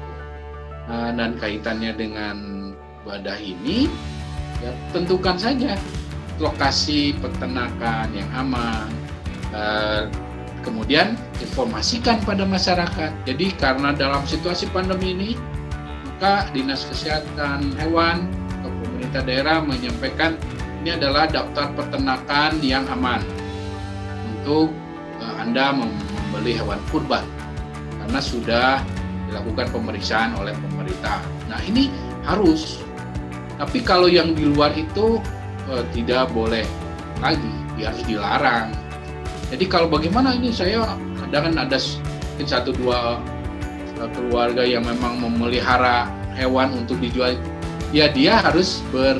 uh, dan kaitannya dengan wadah ini ya tentukan saja lokasi peternakan yang aman uh, kemudian informasikan pada masyarakat jadi karena dalam situasi pandemi ini maka dinas kesehatan hewan pemerintah daerah menyampaikan ini adalah daftar peternakan yang aman untuk uh, Anda membeli hewan kurban karena sudah dilakukan pemeriksaan oleh pemerintah. Nah, ini harus. Tapi kalau yang di luar itu uh, tidak boleh lagi, dia harus dilarang. Jadi kalau bagaimana ini saya kadang kan ada mungkin satu dua keluarga yang memang memelihara hewan untuk dijual ya dia harus ber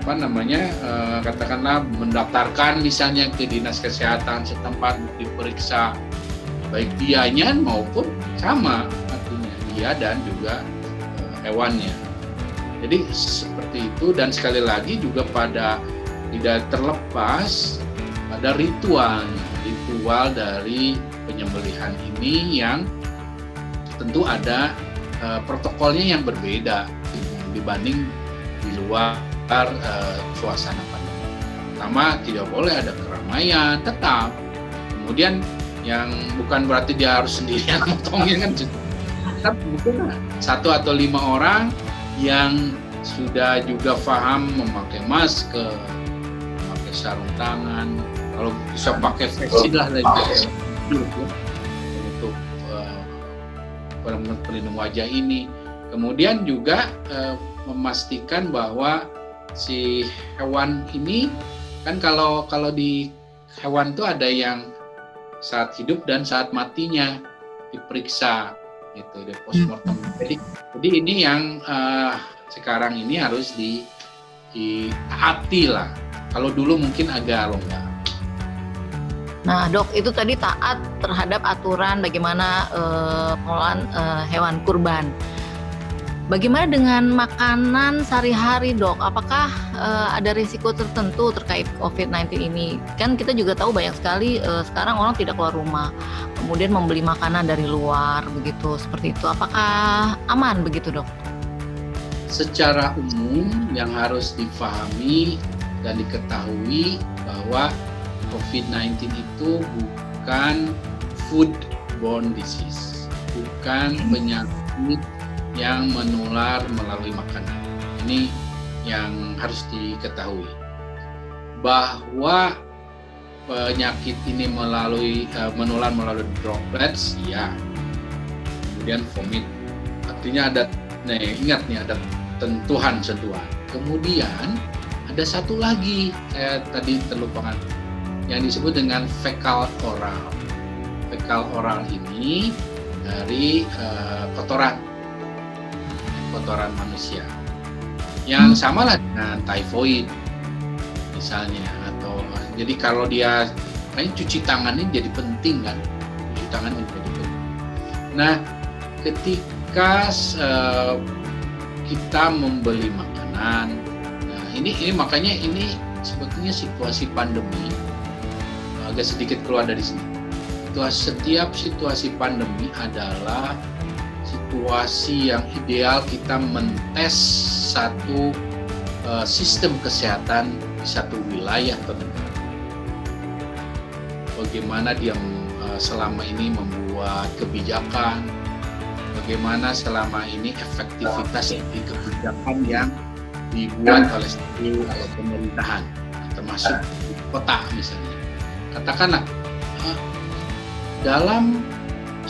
apa namanya uh, katakanlah mendaftarkan misalnya ke dinas kesehatan setempat diperiksa baik dianya maupun sama artinya dia dan juga uh, hewannya. Jadi seperti itu dan sekali lagi juga pada tidak terlepas pada ritual ritual dari penyembelihan ini yang tentu ada uh, protokolnya yang berbeda dibanding di luar uh, suasana pandemi. Pertama, tidak boleh ada keramaian, tetap. Kemudian yang bukan berarti dia harus sendirian motongnya kan tetap mungkin satu atau lima orang yang sudah juga paham memakai masker, memakai sarung tangan, kalau bisa pakai face lah lagi untuk uh, pelindung wajah ini Kemudian juga eh, memastikan bahwa si hewan ini kan kalau kalau di hewan itu ada yang saat hidup dan saat matinya diperiksa gitu di postmortem. Hmm. Jadi jadi ini yang uh, sekarang ini harus di ditaati lah. Kalau dulu mungkin agak longgar. Nah, dok, itu tadi taat terhadap aturan bagaimana uh, pengelolaan uh, hewan kurban. Bagaimana dengan makanan sehari-hari dok? Apakah uh, ada risiko tertentu terkait COVID-19 ini? Kan kita juga tahu banyak sekali uh, sekarang orang tidak keluar rumah, kemudian membeli makanan dari luar begitu, seperti itu. Apakah aman begitu dok? Secara umum yang harus difahami dan diketahui bahwa COVID-19 itu bukan foodborne disease, bukan penyakit yang menular melalui makanan. Ini yang harus diketahui. Bahwa penyakit ini melalui uh, menular melalui droplets ya kemudian vomit. Artinya ada nih ingat nih ada tentuhan sentuhan. Kemudian ada satu lagi saya tadi terlupakan yang disebut dengan fekal oral fekal oral ini dari uh, kotoran kotoran manusia. Yang hmm. sama lah dengan typhoid misalnya atau jadi kalau dia kayak cuci tangan ini jadi penting kan cuci tangan ini jadi penting. Nah ketika uh, kita membeli makanan, nah ini ini makanya ini sebetulnya situasi pandemi agak sedikit keluar dari sini. Setiap situasi pandemi adalah situasi yang ideal kita mentes satu uh, sistem kesehatan di satu wilayah negara. Bagaimana dia uh, selama ini membuat kebijakan, bagaimana selama ini efektivitas di kebijakan yang dibuat oleh satu pemerintahan, termasuk kota misalnya. Katakanlah dalam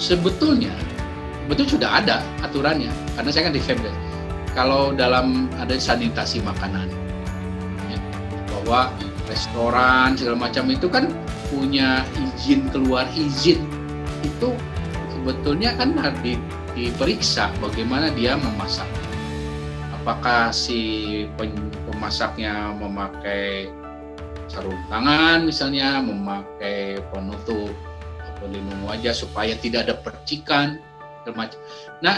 sebetulnya betul sudah ada aturannya karena saya kan di Femdes kalau dalam ada sanitasi makanan ya, bahwa restoran segala macam itu kan punya izin keluar izin. Itu sebetulnya kan harus di, diperiksa bagaimana dia memasak. Apakah si pemasaknya memakai sarung tangan misalnya memakai penutup pelindung wajah supaya tidak ada percikan. Nah,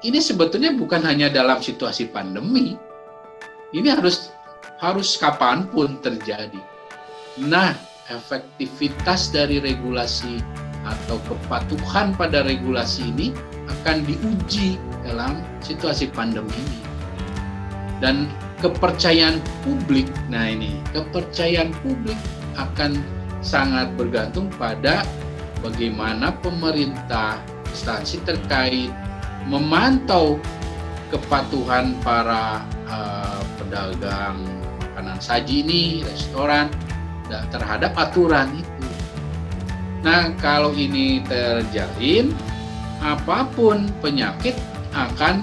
ini sebetulnya bukan hanya dalam situasi pandemi. Ini harus harus kapan pun terjadi. Nah, efektivitas dari regulasi atau kepatuhan pada regulasi ini akan diuji dalam situasi pandemi ini. Dan kepercayaan publik, nah ini, kepercayaan publik akan sangat bergantung pada bagaimana pemerintah instansi terkait memantau kepatuhan para uh, pedagang makanan saji ini, restoran terhadap aturan itu. Nah, kalau ini terjalin, apa pun penyakit akan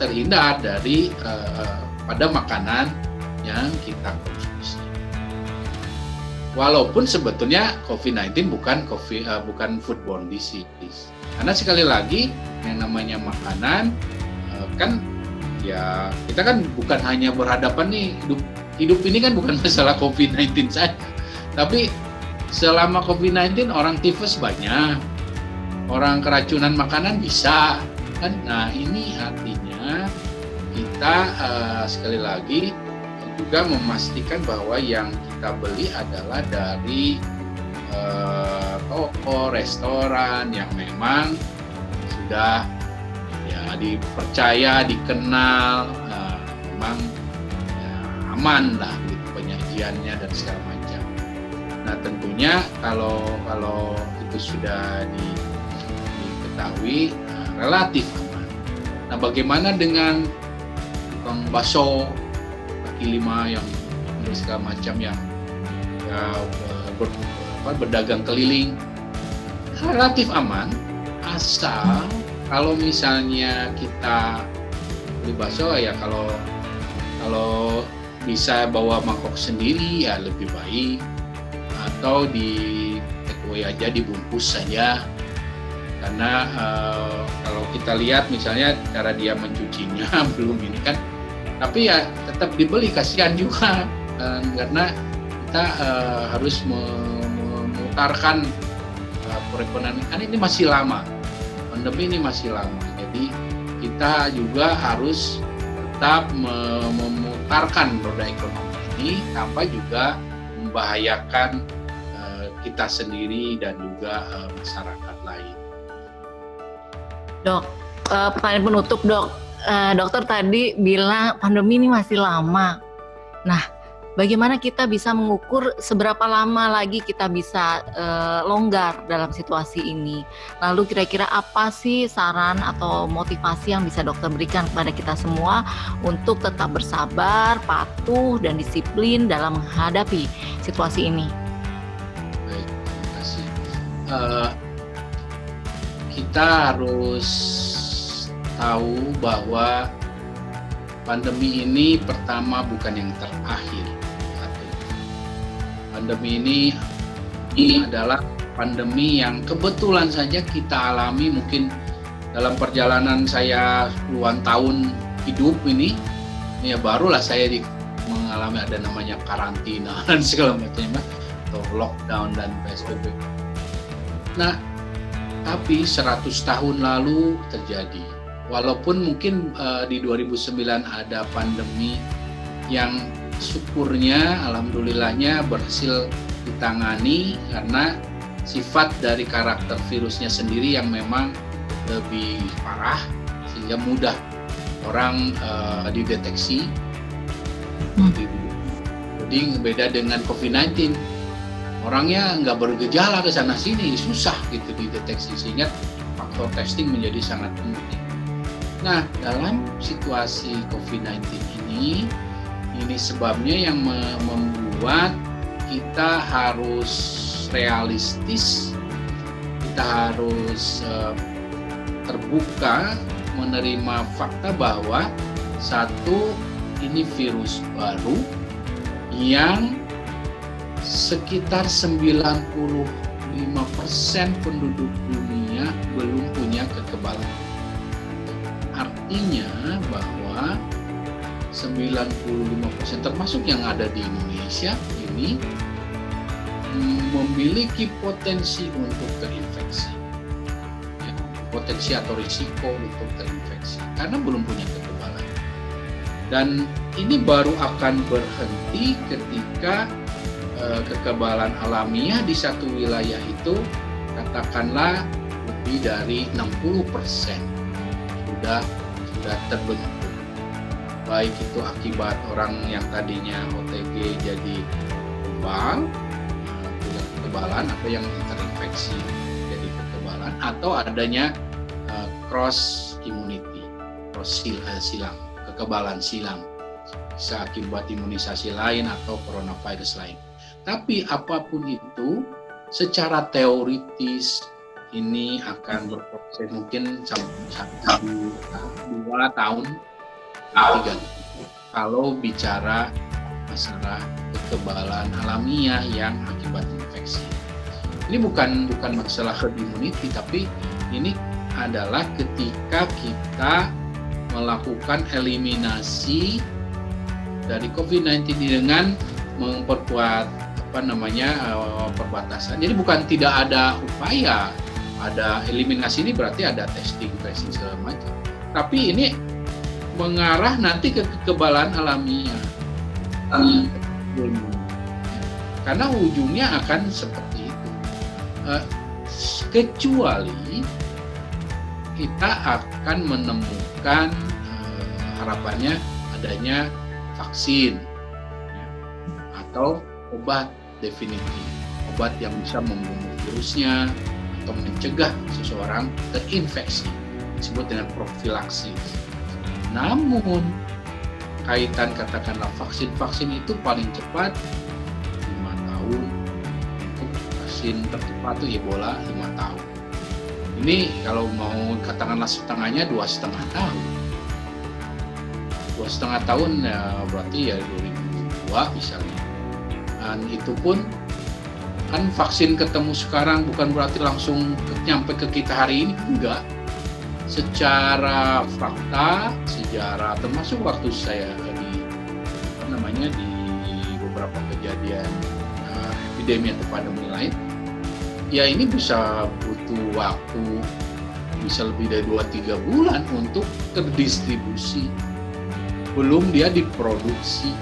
terhindar dari uh, pada makanan yang kita konsumsi. Walaupun sebetulnya COVID-19 bukan COVID, uh, bukan foodborne disease. Karena sekali lagi yang namanya makanan eh, kan ya kita kan bukan hanya berhadapan nih hidup hidup ini kan bukan masalah COVID-19 saja. Tapi selama COVID-19 orang tifus banyak, orang keracunan makanan bisa kan. Nah ini artinya kita uh, sekali lagi juga memastikan bahwa yang kita beli adalah dari uh, toko, restoran yang memang sudah ya dipercaya, dikenal, uh, memang ya, aman lah gitu penyajiannya dan segala macam. Nah tentunya kalau kalau itu sudah di, diketahui uh, relatif aman. Nah bagaimana dengan tukang bakso kaki lima yang segala macam yang ya, ber, apa, berdagang keliling. Relatif aman asal kalau misalnya kita beli bakso ya kalau kalau bisa bawa mangkok sendiri ya lebih baik. Atau di takeaway aja dibungkus saja. Karena uh, kalau kita lihat misalnya cara dia mencucinya belum ini kan tapi ya tetap dibeli kasihan juga uh, karena kita uh, harus memutarkan uh, perekonomian ini masih lama pandemi ini masih lama jadi kita juga harus tetap memutarkan roda ekonomi ini tanpa juga membahayakan uh, kita sendiri dan juga uh, masyarakat lain. Dok, uh, pertanyaan penutup dok. Uh, dokter tadi bilang pandemi ini masih lama. Nah, bagaimana kita bisa mengukur seberapa lama lagi kita bisa uh, longgar dalam situasi ini. Lalu kira-kira apa sih saran atau motivasi yang bisa dokter berikan kepada kita semua untuk tetap bersabar, patuh, dan disiplin dalam menghadapi situasi ini? Uh, kita harus tahu bahwa pandemi ini pertama bukan yang terakhir pandemi ini ini adalah pandemi yang kebetulan saja kita alami mungkin dalam perjalanan saya puluhan tahun hidup ini ya barulah saya di, mengalami ada namanya karantina dan segala macam atau lockdown dan PSBB. Nah, tapi 100 tahun lalu terjadi. Walaupun mungkin uh, di 2009 ada pandemi yang syukurnya alhamdulillahnya berhasil ditangani karena sifat dari karakter virusnya sendiri yang memang lebih parah sehingga mudah orang uh, dideteksi. Jadi beda dengan COVID-19 orangnya nggak bergejala ke sana sini susah gitu dideteksi sehingga faktor testing menjadi sangat penting. Nah dalam situasi COVID-19 ini ini sebabnya yang membuat kita harus realistis, kita harus uh, terbuka menerima fakta bahwa satu ini virus baru yang sekitar 95% penduduk dunia Artinya bahwa 95% termasuk yang ada di Indonesia ini memiliki potensi untuk terinfeksi. Ya, potensi atau risiko untuk terinfeksi karena belum punya kekebalan. Dan ini baru akan berhenti ketika eh, kekebalan alamiah di satu wilayah itu katakanlah lebih dari 60% sudah sudah terbentuk baik itu akibat orang yang tadinya OTG jadi kebal punya kekebalan atau yang terinfeksi jadi kekebalan atau adanya uh, cross immunity cross uh, silang kekebalan silang bisa akibat imunisasi lain atau coronavirus lain. Tapi apa pun itu secara teoritis ini akan berproses mungkin sampai dua tahun tiga kalau bicara masalah kekebalan alamiah yang akibat infeksi. Ini bukan bukan masalah herd immunity tapi ini adalah ketika kita melakukan eliminasi dari COVID-19 dengan memperkuat apa namanya uh, perbatasan. Jadi bukan tidak ada upaya ada eliminasi ini berarti ada testing, tracing segala macam. Tapi ini mengarah nanti ke kekebalan alamiah. Hmm. Karena ujungnya akan seperti itu. Uh, kecuali kita akan menemukan uh, harapannya adanya vaksin ya, atau obat definitif, obat yang bisa membunuh virusnya atau mencegah seseorang terinfeksi disebut dengan profilaksis namun kaitan katakanlah vaksin-vaksin itu paling cepat lima tahun untuk vaksin tercepat itu Ebola lima tahun. Ini kalau mau katakanlah setengahnya dua setengah tahun. Dua setengah tahun ya berarti ya 2002 misalnya. Dan itu pun kan vaksin ketemu sekarang bukan berarti langsung nyampe ke kita hari ini enggak secara fakta, sejarah termasuk waktu saya di apa namanya di beberapa kejadian uh, epidemi atau pandemi lain, ya ini bisa butuh waktu bisa lebih dari 2-3 bulan untuk terdistribusi. Belum dia diproduksi.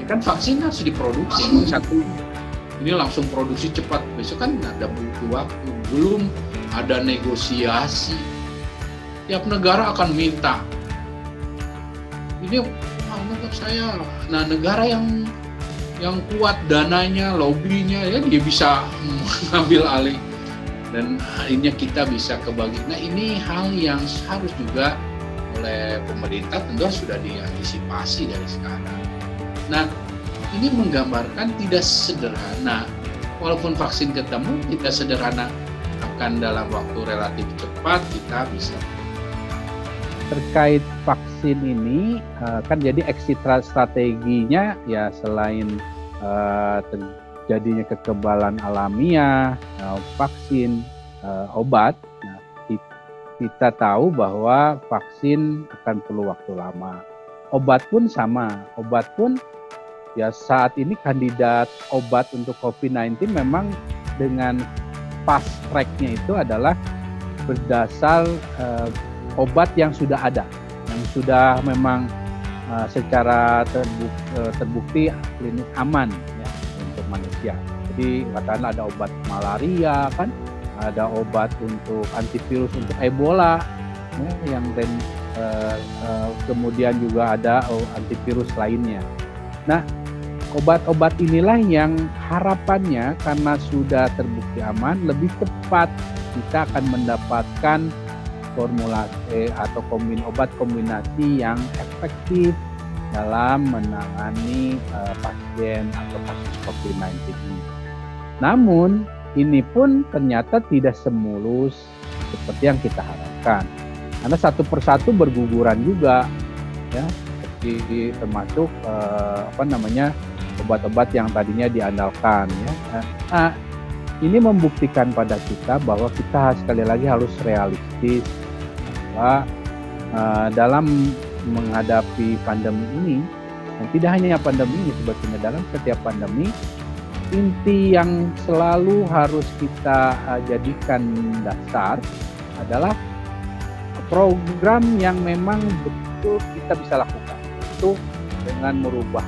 Ya kan vaksin harus diproduksi. Satu ini langsung produksi cepat. Besok kan ada butuh waktu. Belum ada negosiasi. Tiap negara akan minta. Ini menurut saya, nah negara yang yang kuat dananya, lobbynya, ya dia bisa mengambil alih dan akhirnya kita bisa kebagi. Nah ini hal yang harus juga oleh pemerintah tentu sudah diantisipasi dari sekarang. Nah ini menggambarkan tidak sederhana, walaupun vaksin ketemu tidak sederhana akan dalam waktu relatif cepat kita bisa. Terkait vaksin ini eh, kan jadi exit strateginya ya selain uh, terjadinya kekebalan alamiah, uh, vaksin, obat. Nah, kita tahu bahwa vaksin akan perlu waktu lama. Obat pun sama, obat pun ya saat ini kandidat obat untuk COVID-19 memang dengan fast track-nya itu adalah berdasar uh, obat yang sudah ada, yang sudah memang uh, secara terbukti, uh, terbukti klinik aman ya, untuk manusia. Jadi katakanlah ada obat malaria kan, ada obat untuk antivirus untuk Ebola ya, yang dan uh, uh, kemudian juga ada oh, antivirus lainnya. Nah, obat-obat inilah yang harapannya karena sudah terbukti aman lebih cepat kita akan mendapatkan formulasi atau kombin obat kombinasi yang efektif dalam menangani uh, pasien atau kasus COVID-19 ini. Namun ini pun ternyata tidak semulus seperti yang kita harapkan. Karena satu persatu berguguran juga, ya, seperti termasuk uh, apa namanya obat-obat yang tadinya diandalkan, ya. Nah, ini membuktikan pada kita bahwa kita sekali lagi harus realistis bahwa uh, dalam menghadapi pandemi ini dan tidak hanya pandemi ini sebetulnya dalam setiap pandemi inti yang selalu harus kita uh, jadikan dasar adalah program yang memang betul kita bisa lakukan itu dengan merubah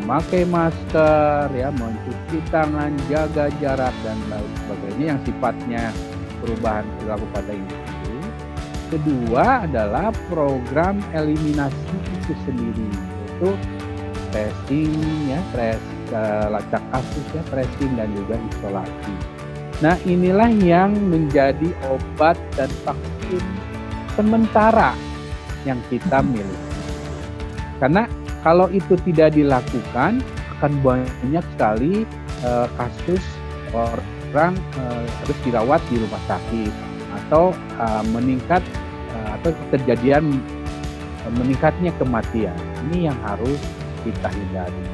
memakai masker ya mencuci tangan jaga jarak dan lain sebagainya yang sifatnya perubahan perilaku pada individu. Kedua adalah program eliminasi itu sendiri yaitu tracing ya trace uh, lacak kasus ya tracing dan juga isolasi. Nah inilah yang menjadi obat dan vaksin sementara yang kita miliki. Karena kalau itu tidak dilakukan akan banyak sekali uh, kasus orang uh, harus dirawat di rumah sakit atau uh, meningkat uh, atau kejadian uh, meningkatnya kematian. Ini yang harus kita hindari.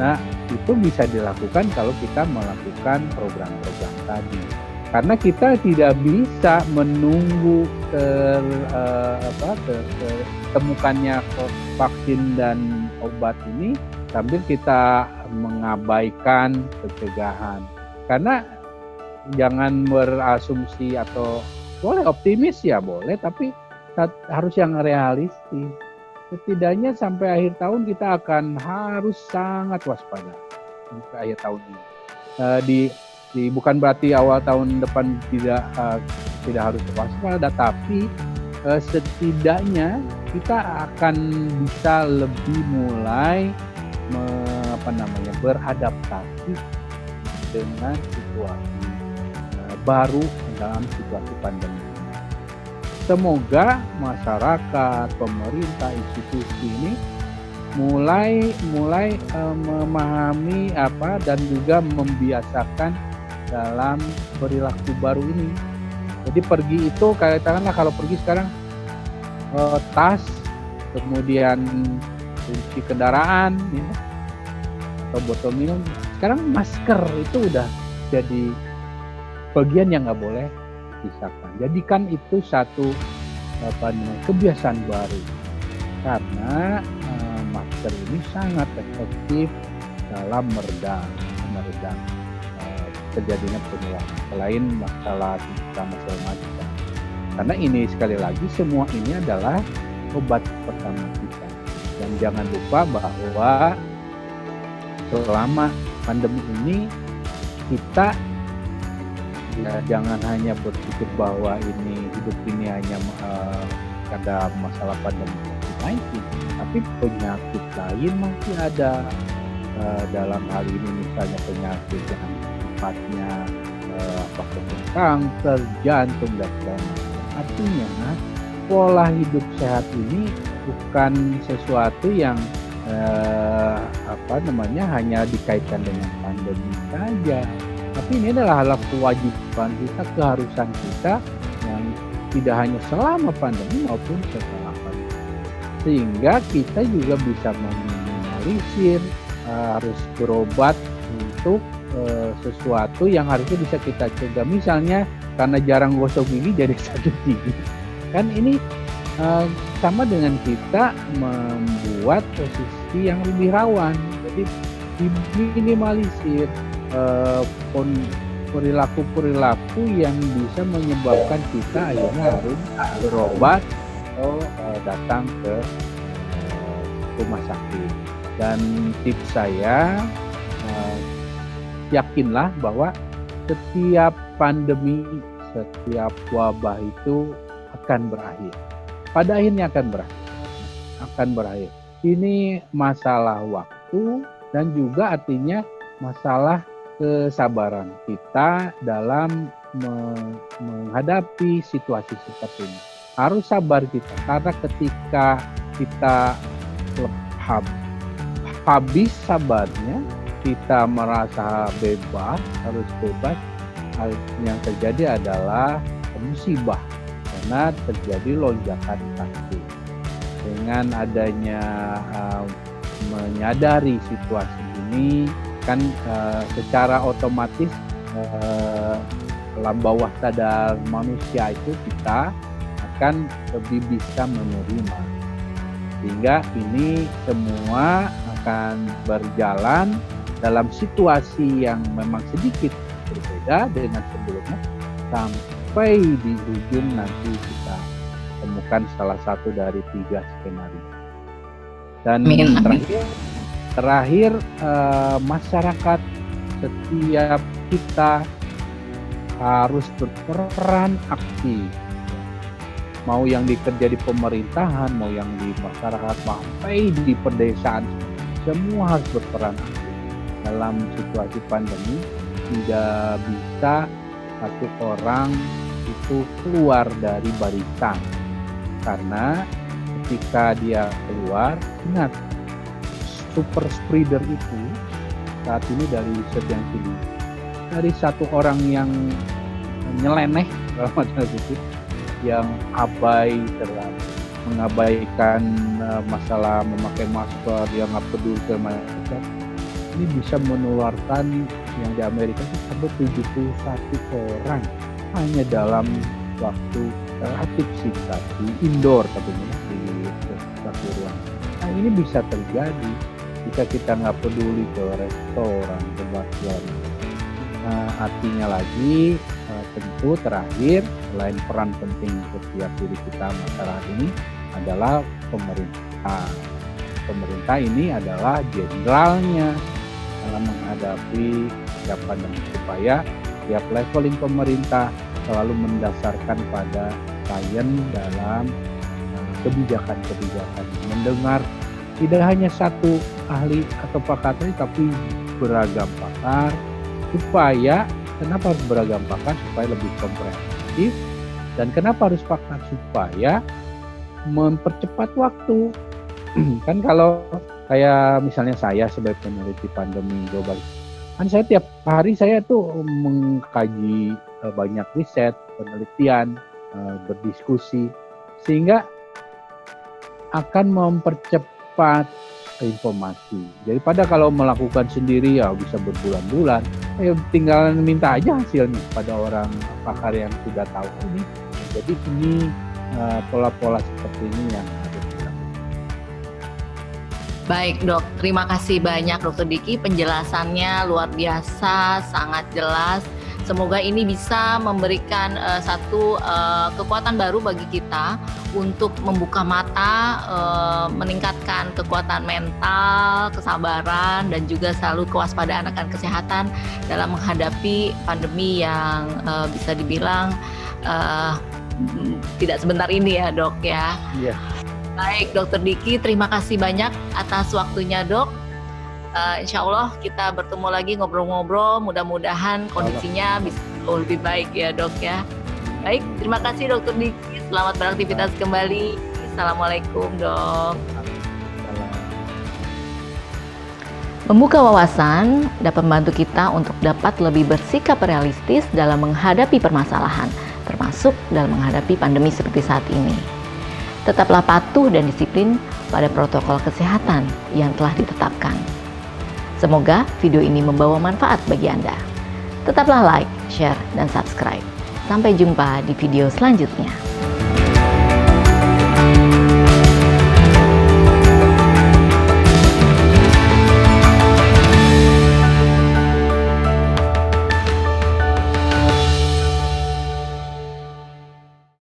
Nah, itu bisa dilakukan kalau kita melakukan program-program tadi. Karena kita tidak bisa menunggu ter, uh, apa, ter, ter, temukannya vaksin dan obat ini sambil kita mengabaikan pencegahan. Karena jangan berasumsi atau boleh optimis ya boleh, tapi harus yang realistis. Setidaknya sampai akhir tahun kita akan harus sangat waspada sampai akhir tahun ini. Uh, di, di bukan berarti awal tahun depan tidak uh, tidak harus waspada, tapi uh, setidaknya kita akan bisa lebih mulai me, apa namanya beradaptasi dengan situasi uh, baru dalam situasi pandemi. Semoga masyarakat, pemerintah, institusi ini mulai mulai uh, memahami apa dan juga membiasakan dalam perilaku baru ini. Jadi pergi itu katakanlah kalau pergi sekarang uh, tas, kemudian kunci kendaraan, ya, atau botol minum. Sekarang masker itu udah jadi bagian yang nggak boleh pisahkan. Jadikan itu satu apa namanya kebiasaan baru karena uh, masker ini sangat efektif dalam meredam meredam uh, terjadinya penularan selain masalah segala macam. Karena ini sekali lagi semua ini adalah obat pertama kita. Dan jangan lupa bahwa selama pandemi ini kita ya, jangan hanya berpikir bahwa ini hidup ini hanya uh, ada masalah pandemi COVID-19, tapi penyakit lain masih ada uh, dalam hal ini misalnya penyakit yang sifatnya uh, apakah kanker, jantung dan sebagainya. Artinya pola hidup sehat ini bukan sesuatu yang eh, apa namanya hanya dikaitkan dengan pandemi saja. Tapi ini adalah hal kewajiban kita keharusan kita yang tidak hanya selama pandemi maupun setelah pandemi. Sehingga kita juga bisa meminimalisir eh, harus berobat untuk eh, sesuatu yang harusnya bisa kita cegah. Misalnya karena jarang gosok gigi jadi sakit gigi. Kan ini uh, sama dengan kita membuat posisi yang lebih rawan. Jadi diminimalisir uh, perilaku-perilaku yang bisa menyebabkan kita akhirnya harus berobat atau uh, datang ke rumah sakit. Dan tips saya uh, yakinlah bahwa setiap pandemi setiap wabah itu akan berakhir. Pada akhirnya akan berakhir. Akan berakhir. Ini masalah waktu dan juga artinya masalah kesabaran kita dalam menghadapi situasi seperti ini. Harus sabar kita karena ketika kita habis sabarnya, kita merasa bebas, harus bebas, yang terjadi adalah musibah karena terjadi lonjakan kasus. Dengan adanya uh, menyadari situasi ini kan uh, secara otomatis uh, alam bawah sadar manusia itu kita akan lebih bisa menerima sehingga ini semua akan berjalan dalam situasi yang memang sedikit berbeda dengan sebelumnya sampai di ujung nanti kita temukan salah satu dari tiga skenario. Dan amin, terakhir, terakhir uh, masyarakat setiap kita harus berperan aktif. Mau yang dikerja di pemerintahan, mau yang di masyarakat, sampai di pedesaan, semua harus berperan aktif dalam situasi pandemi tidak bisa satu orang itu keluar dari barisan. Karena ketika dia keluar ingat super spreader itu saat ini dari riset yang tinggi. Dari satu orang yang nyeleneh dalam tanda yang abai terhadap mengabaikan eh, masalah memakai masker yang nggak peduli sama ini bisa menularkan yang di Amerika itu sampai 71 orang hanya dalam waktu relatif singkat di indoor katanya di satu ruang. Nah ini bisa terjadi jika kita nggak peduli ke restoran, ke bakwan. Nah, artinya lagi eh, tentu terakhir selain peran penting setiap diri kita masyarakat ini adalah pemerintah. Pemerintah ini adalah jenderalnya dalam menghadapi setiap pandemi supaya tiap leveling pemerintah selalu mendasarkan pada sains dalam eh, kebijakan-kebijakan. Mendengar tidak hanya satu ahli atau pakar tapi beragam pakar supaya kenapa harus beragam pakar? Supaya lebih komprehensif. Dan kenapa harus pakar? Supaya mempercepat waktu. Kan kalau kayak misalnya saya sebagai peneliti pandemi global. Kan saya tiap hari saya tuh mengkaji uh, banyak riset penelitian uh, berdiskusi sehingga akan mempercepat informasi. Daripada kalau melakukan sendiri ya bisa berbulan-bulan ya tinggal minta aja hasilnya pada orang pakar yang sudah tahu ini. Jadi ini uh, pola-pola seperti ini yang Baik dok, terima kasih banyak dokter Diki penjelasannya luar biasa, sangat jelas. Semoga ini bisa memberikan uh, satu uh, kekuatan baru bagi kita untuk membuka mata, uh, meningkatkan kekuatan mental, kesabaran, dan juga selalu kewaspadaan akan kesehatan dalam menghadapi pandemi yang uh, bisa dibilang uh, tidak sebentar ini ya dok ya. Iya. Baik, Dokter Diki, terima kasih banyak atas waktunya, Dok. Uh, insya Allah kita bertemu lagi ngobrol-ngobrol. Mudah-mudahan kondisinya bisa lebih baik ya, Dok ya. Baik, terima kasih Dokter Diki. Selamat beraktivitas kembali. Assalamualaikum, Dok. Membuka wawasan dapat membantu kita untuk dapat lebih bersikap realistis dalam menghadapi permasalahan, termasuk dalam menghadapi pandemi seperti saat ini tetaplah patuh dan disiplin pada protokol kesehatan yang telah ditetapkan. Semoga video ini membawa manfaat bagi Anda. Tetaplah like, share, dan subscribe. Sampai jumpa di video selanjutnya.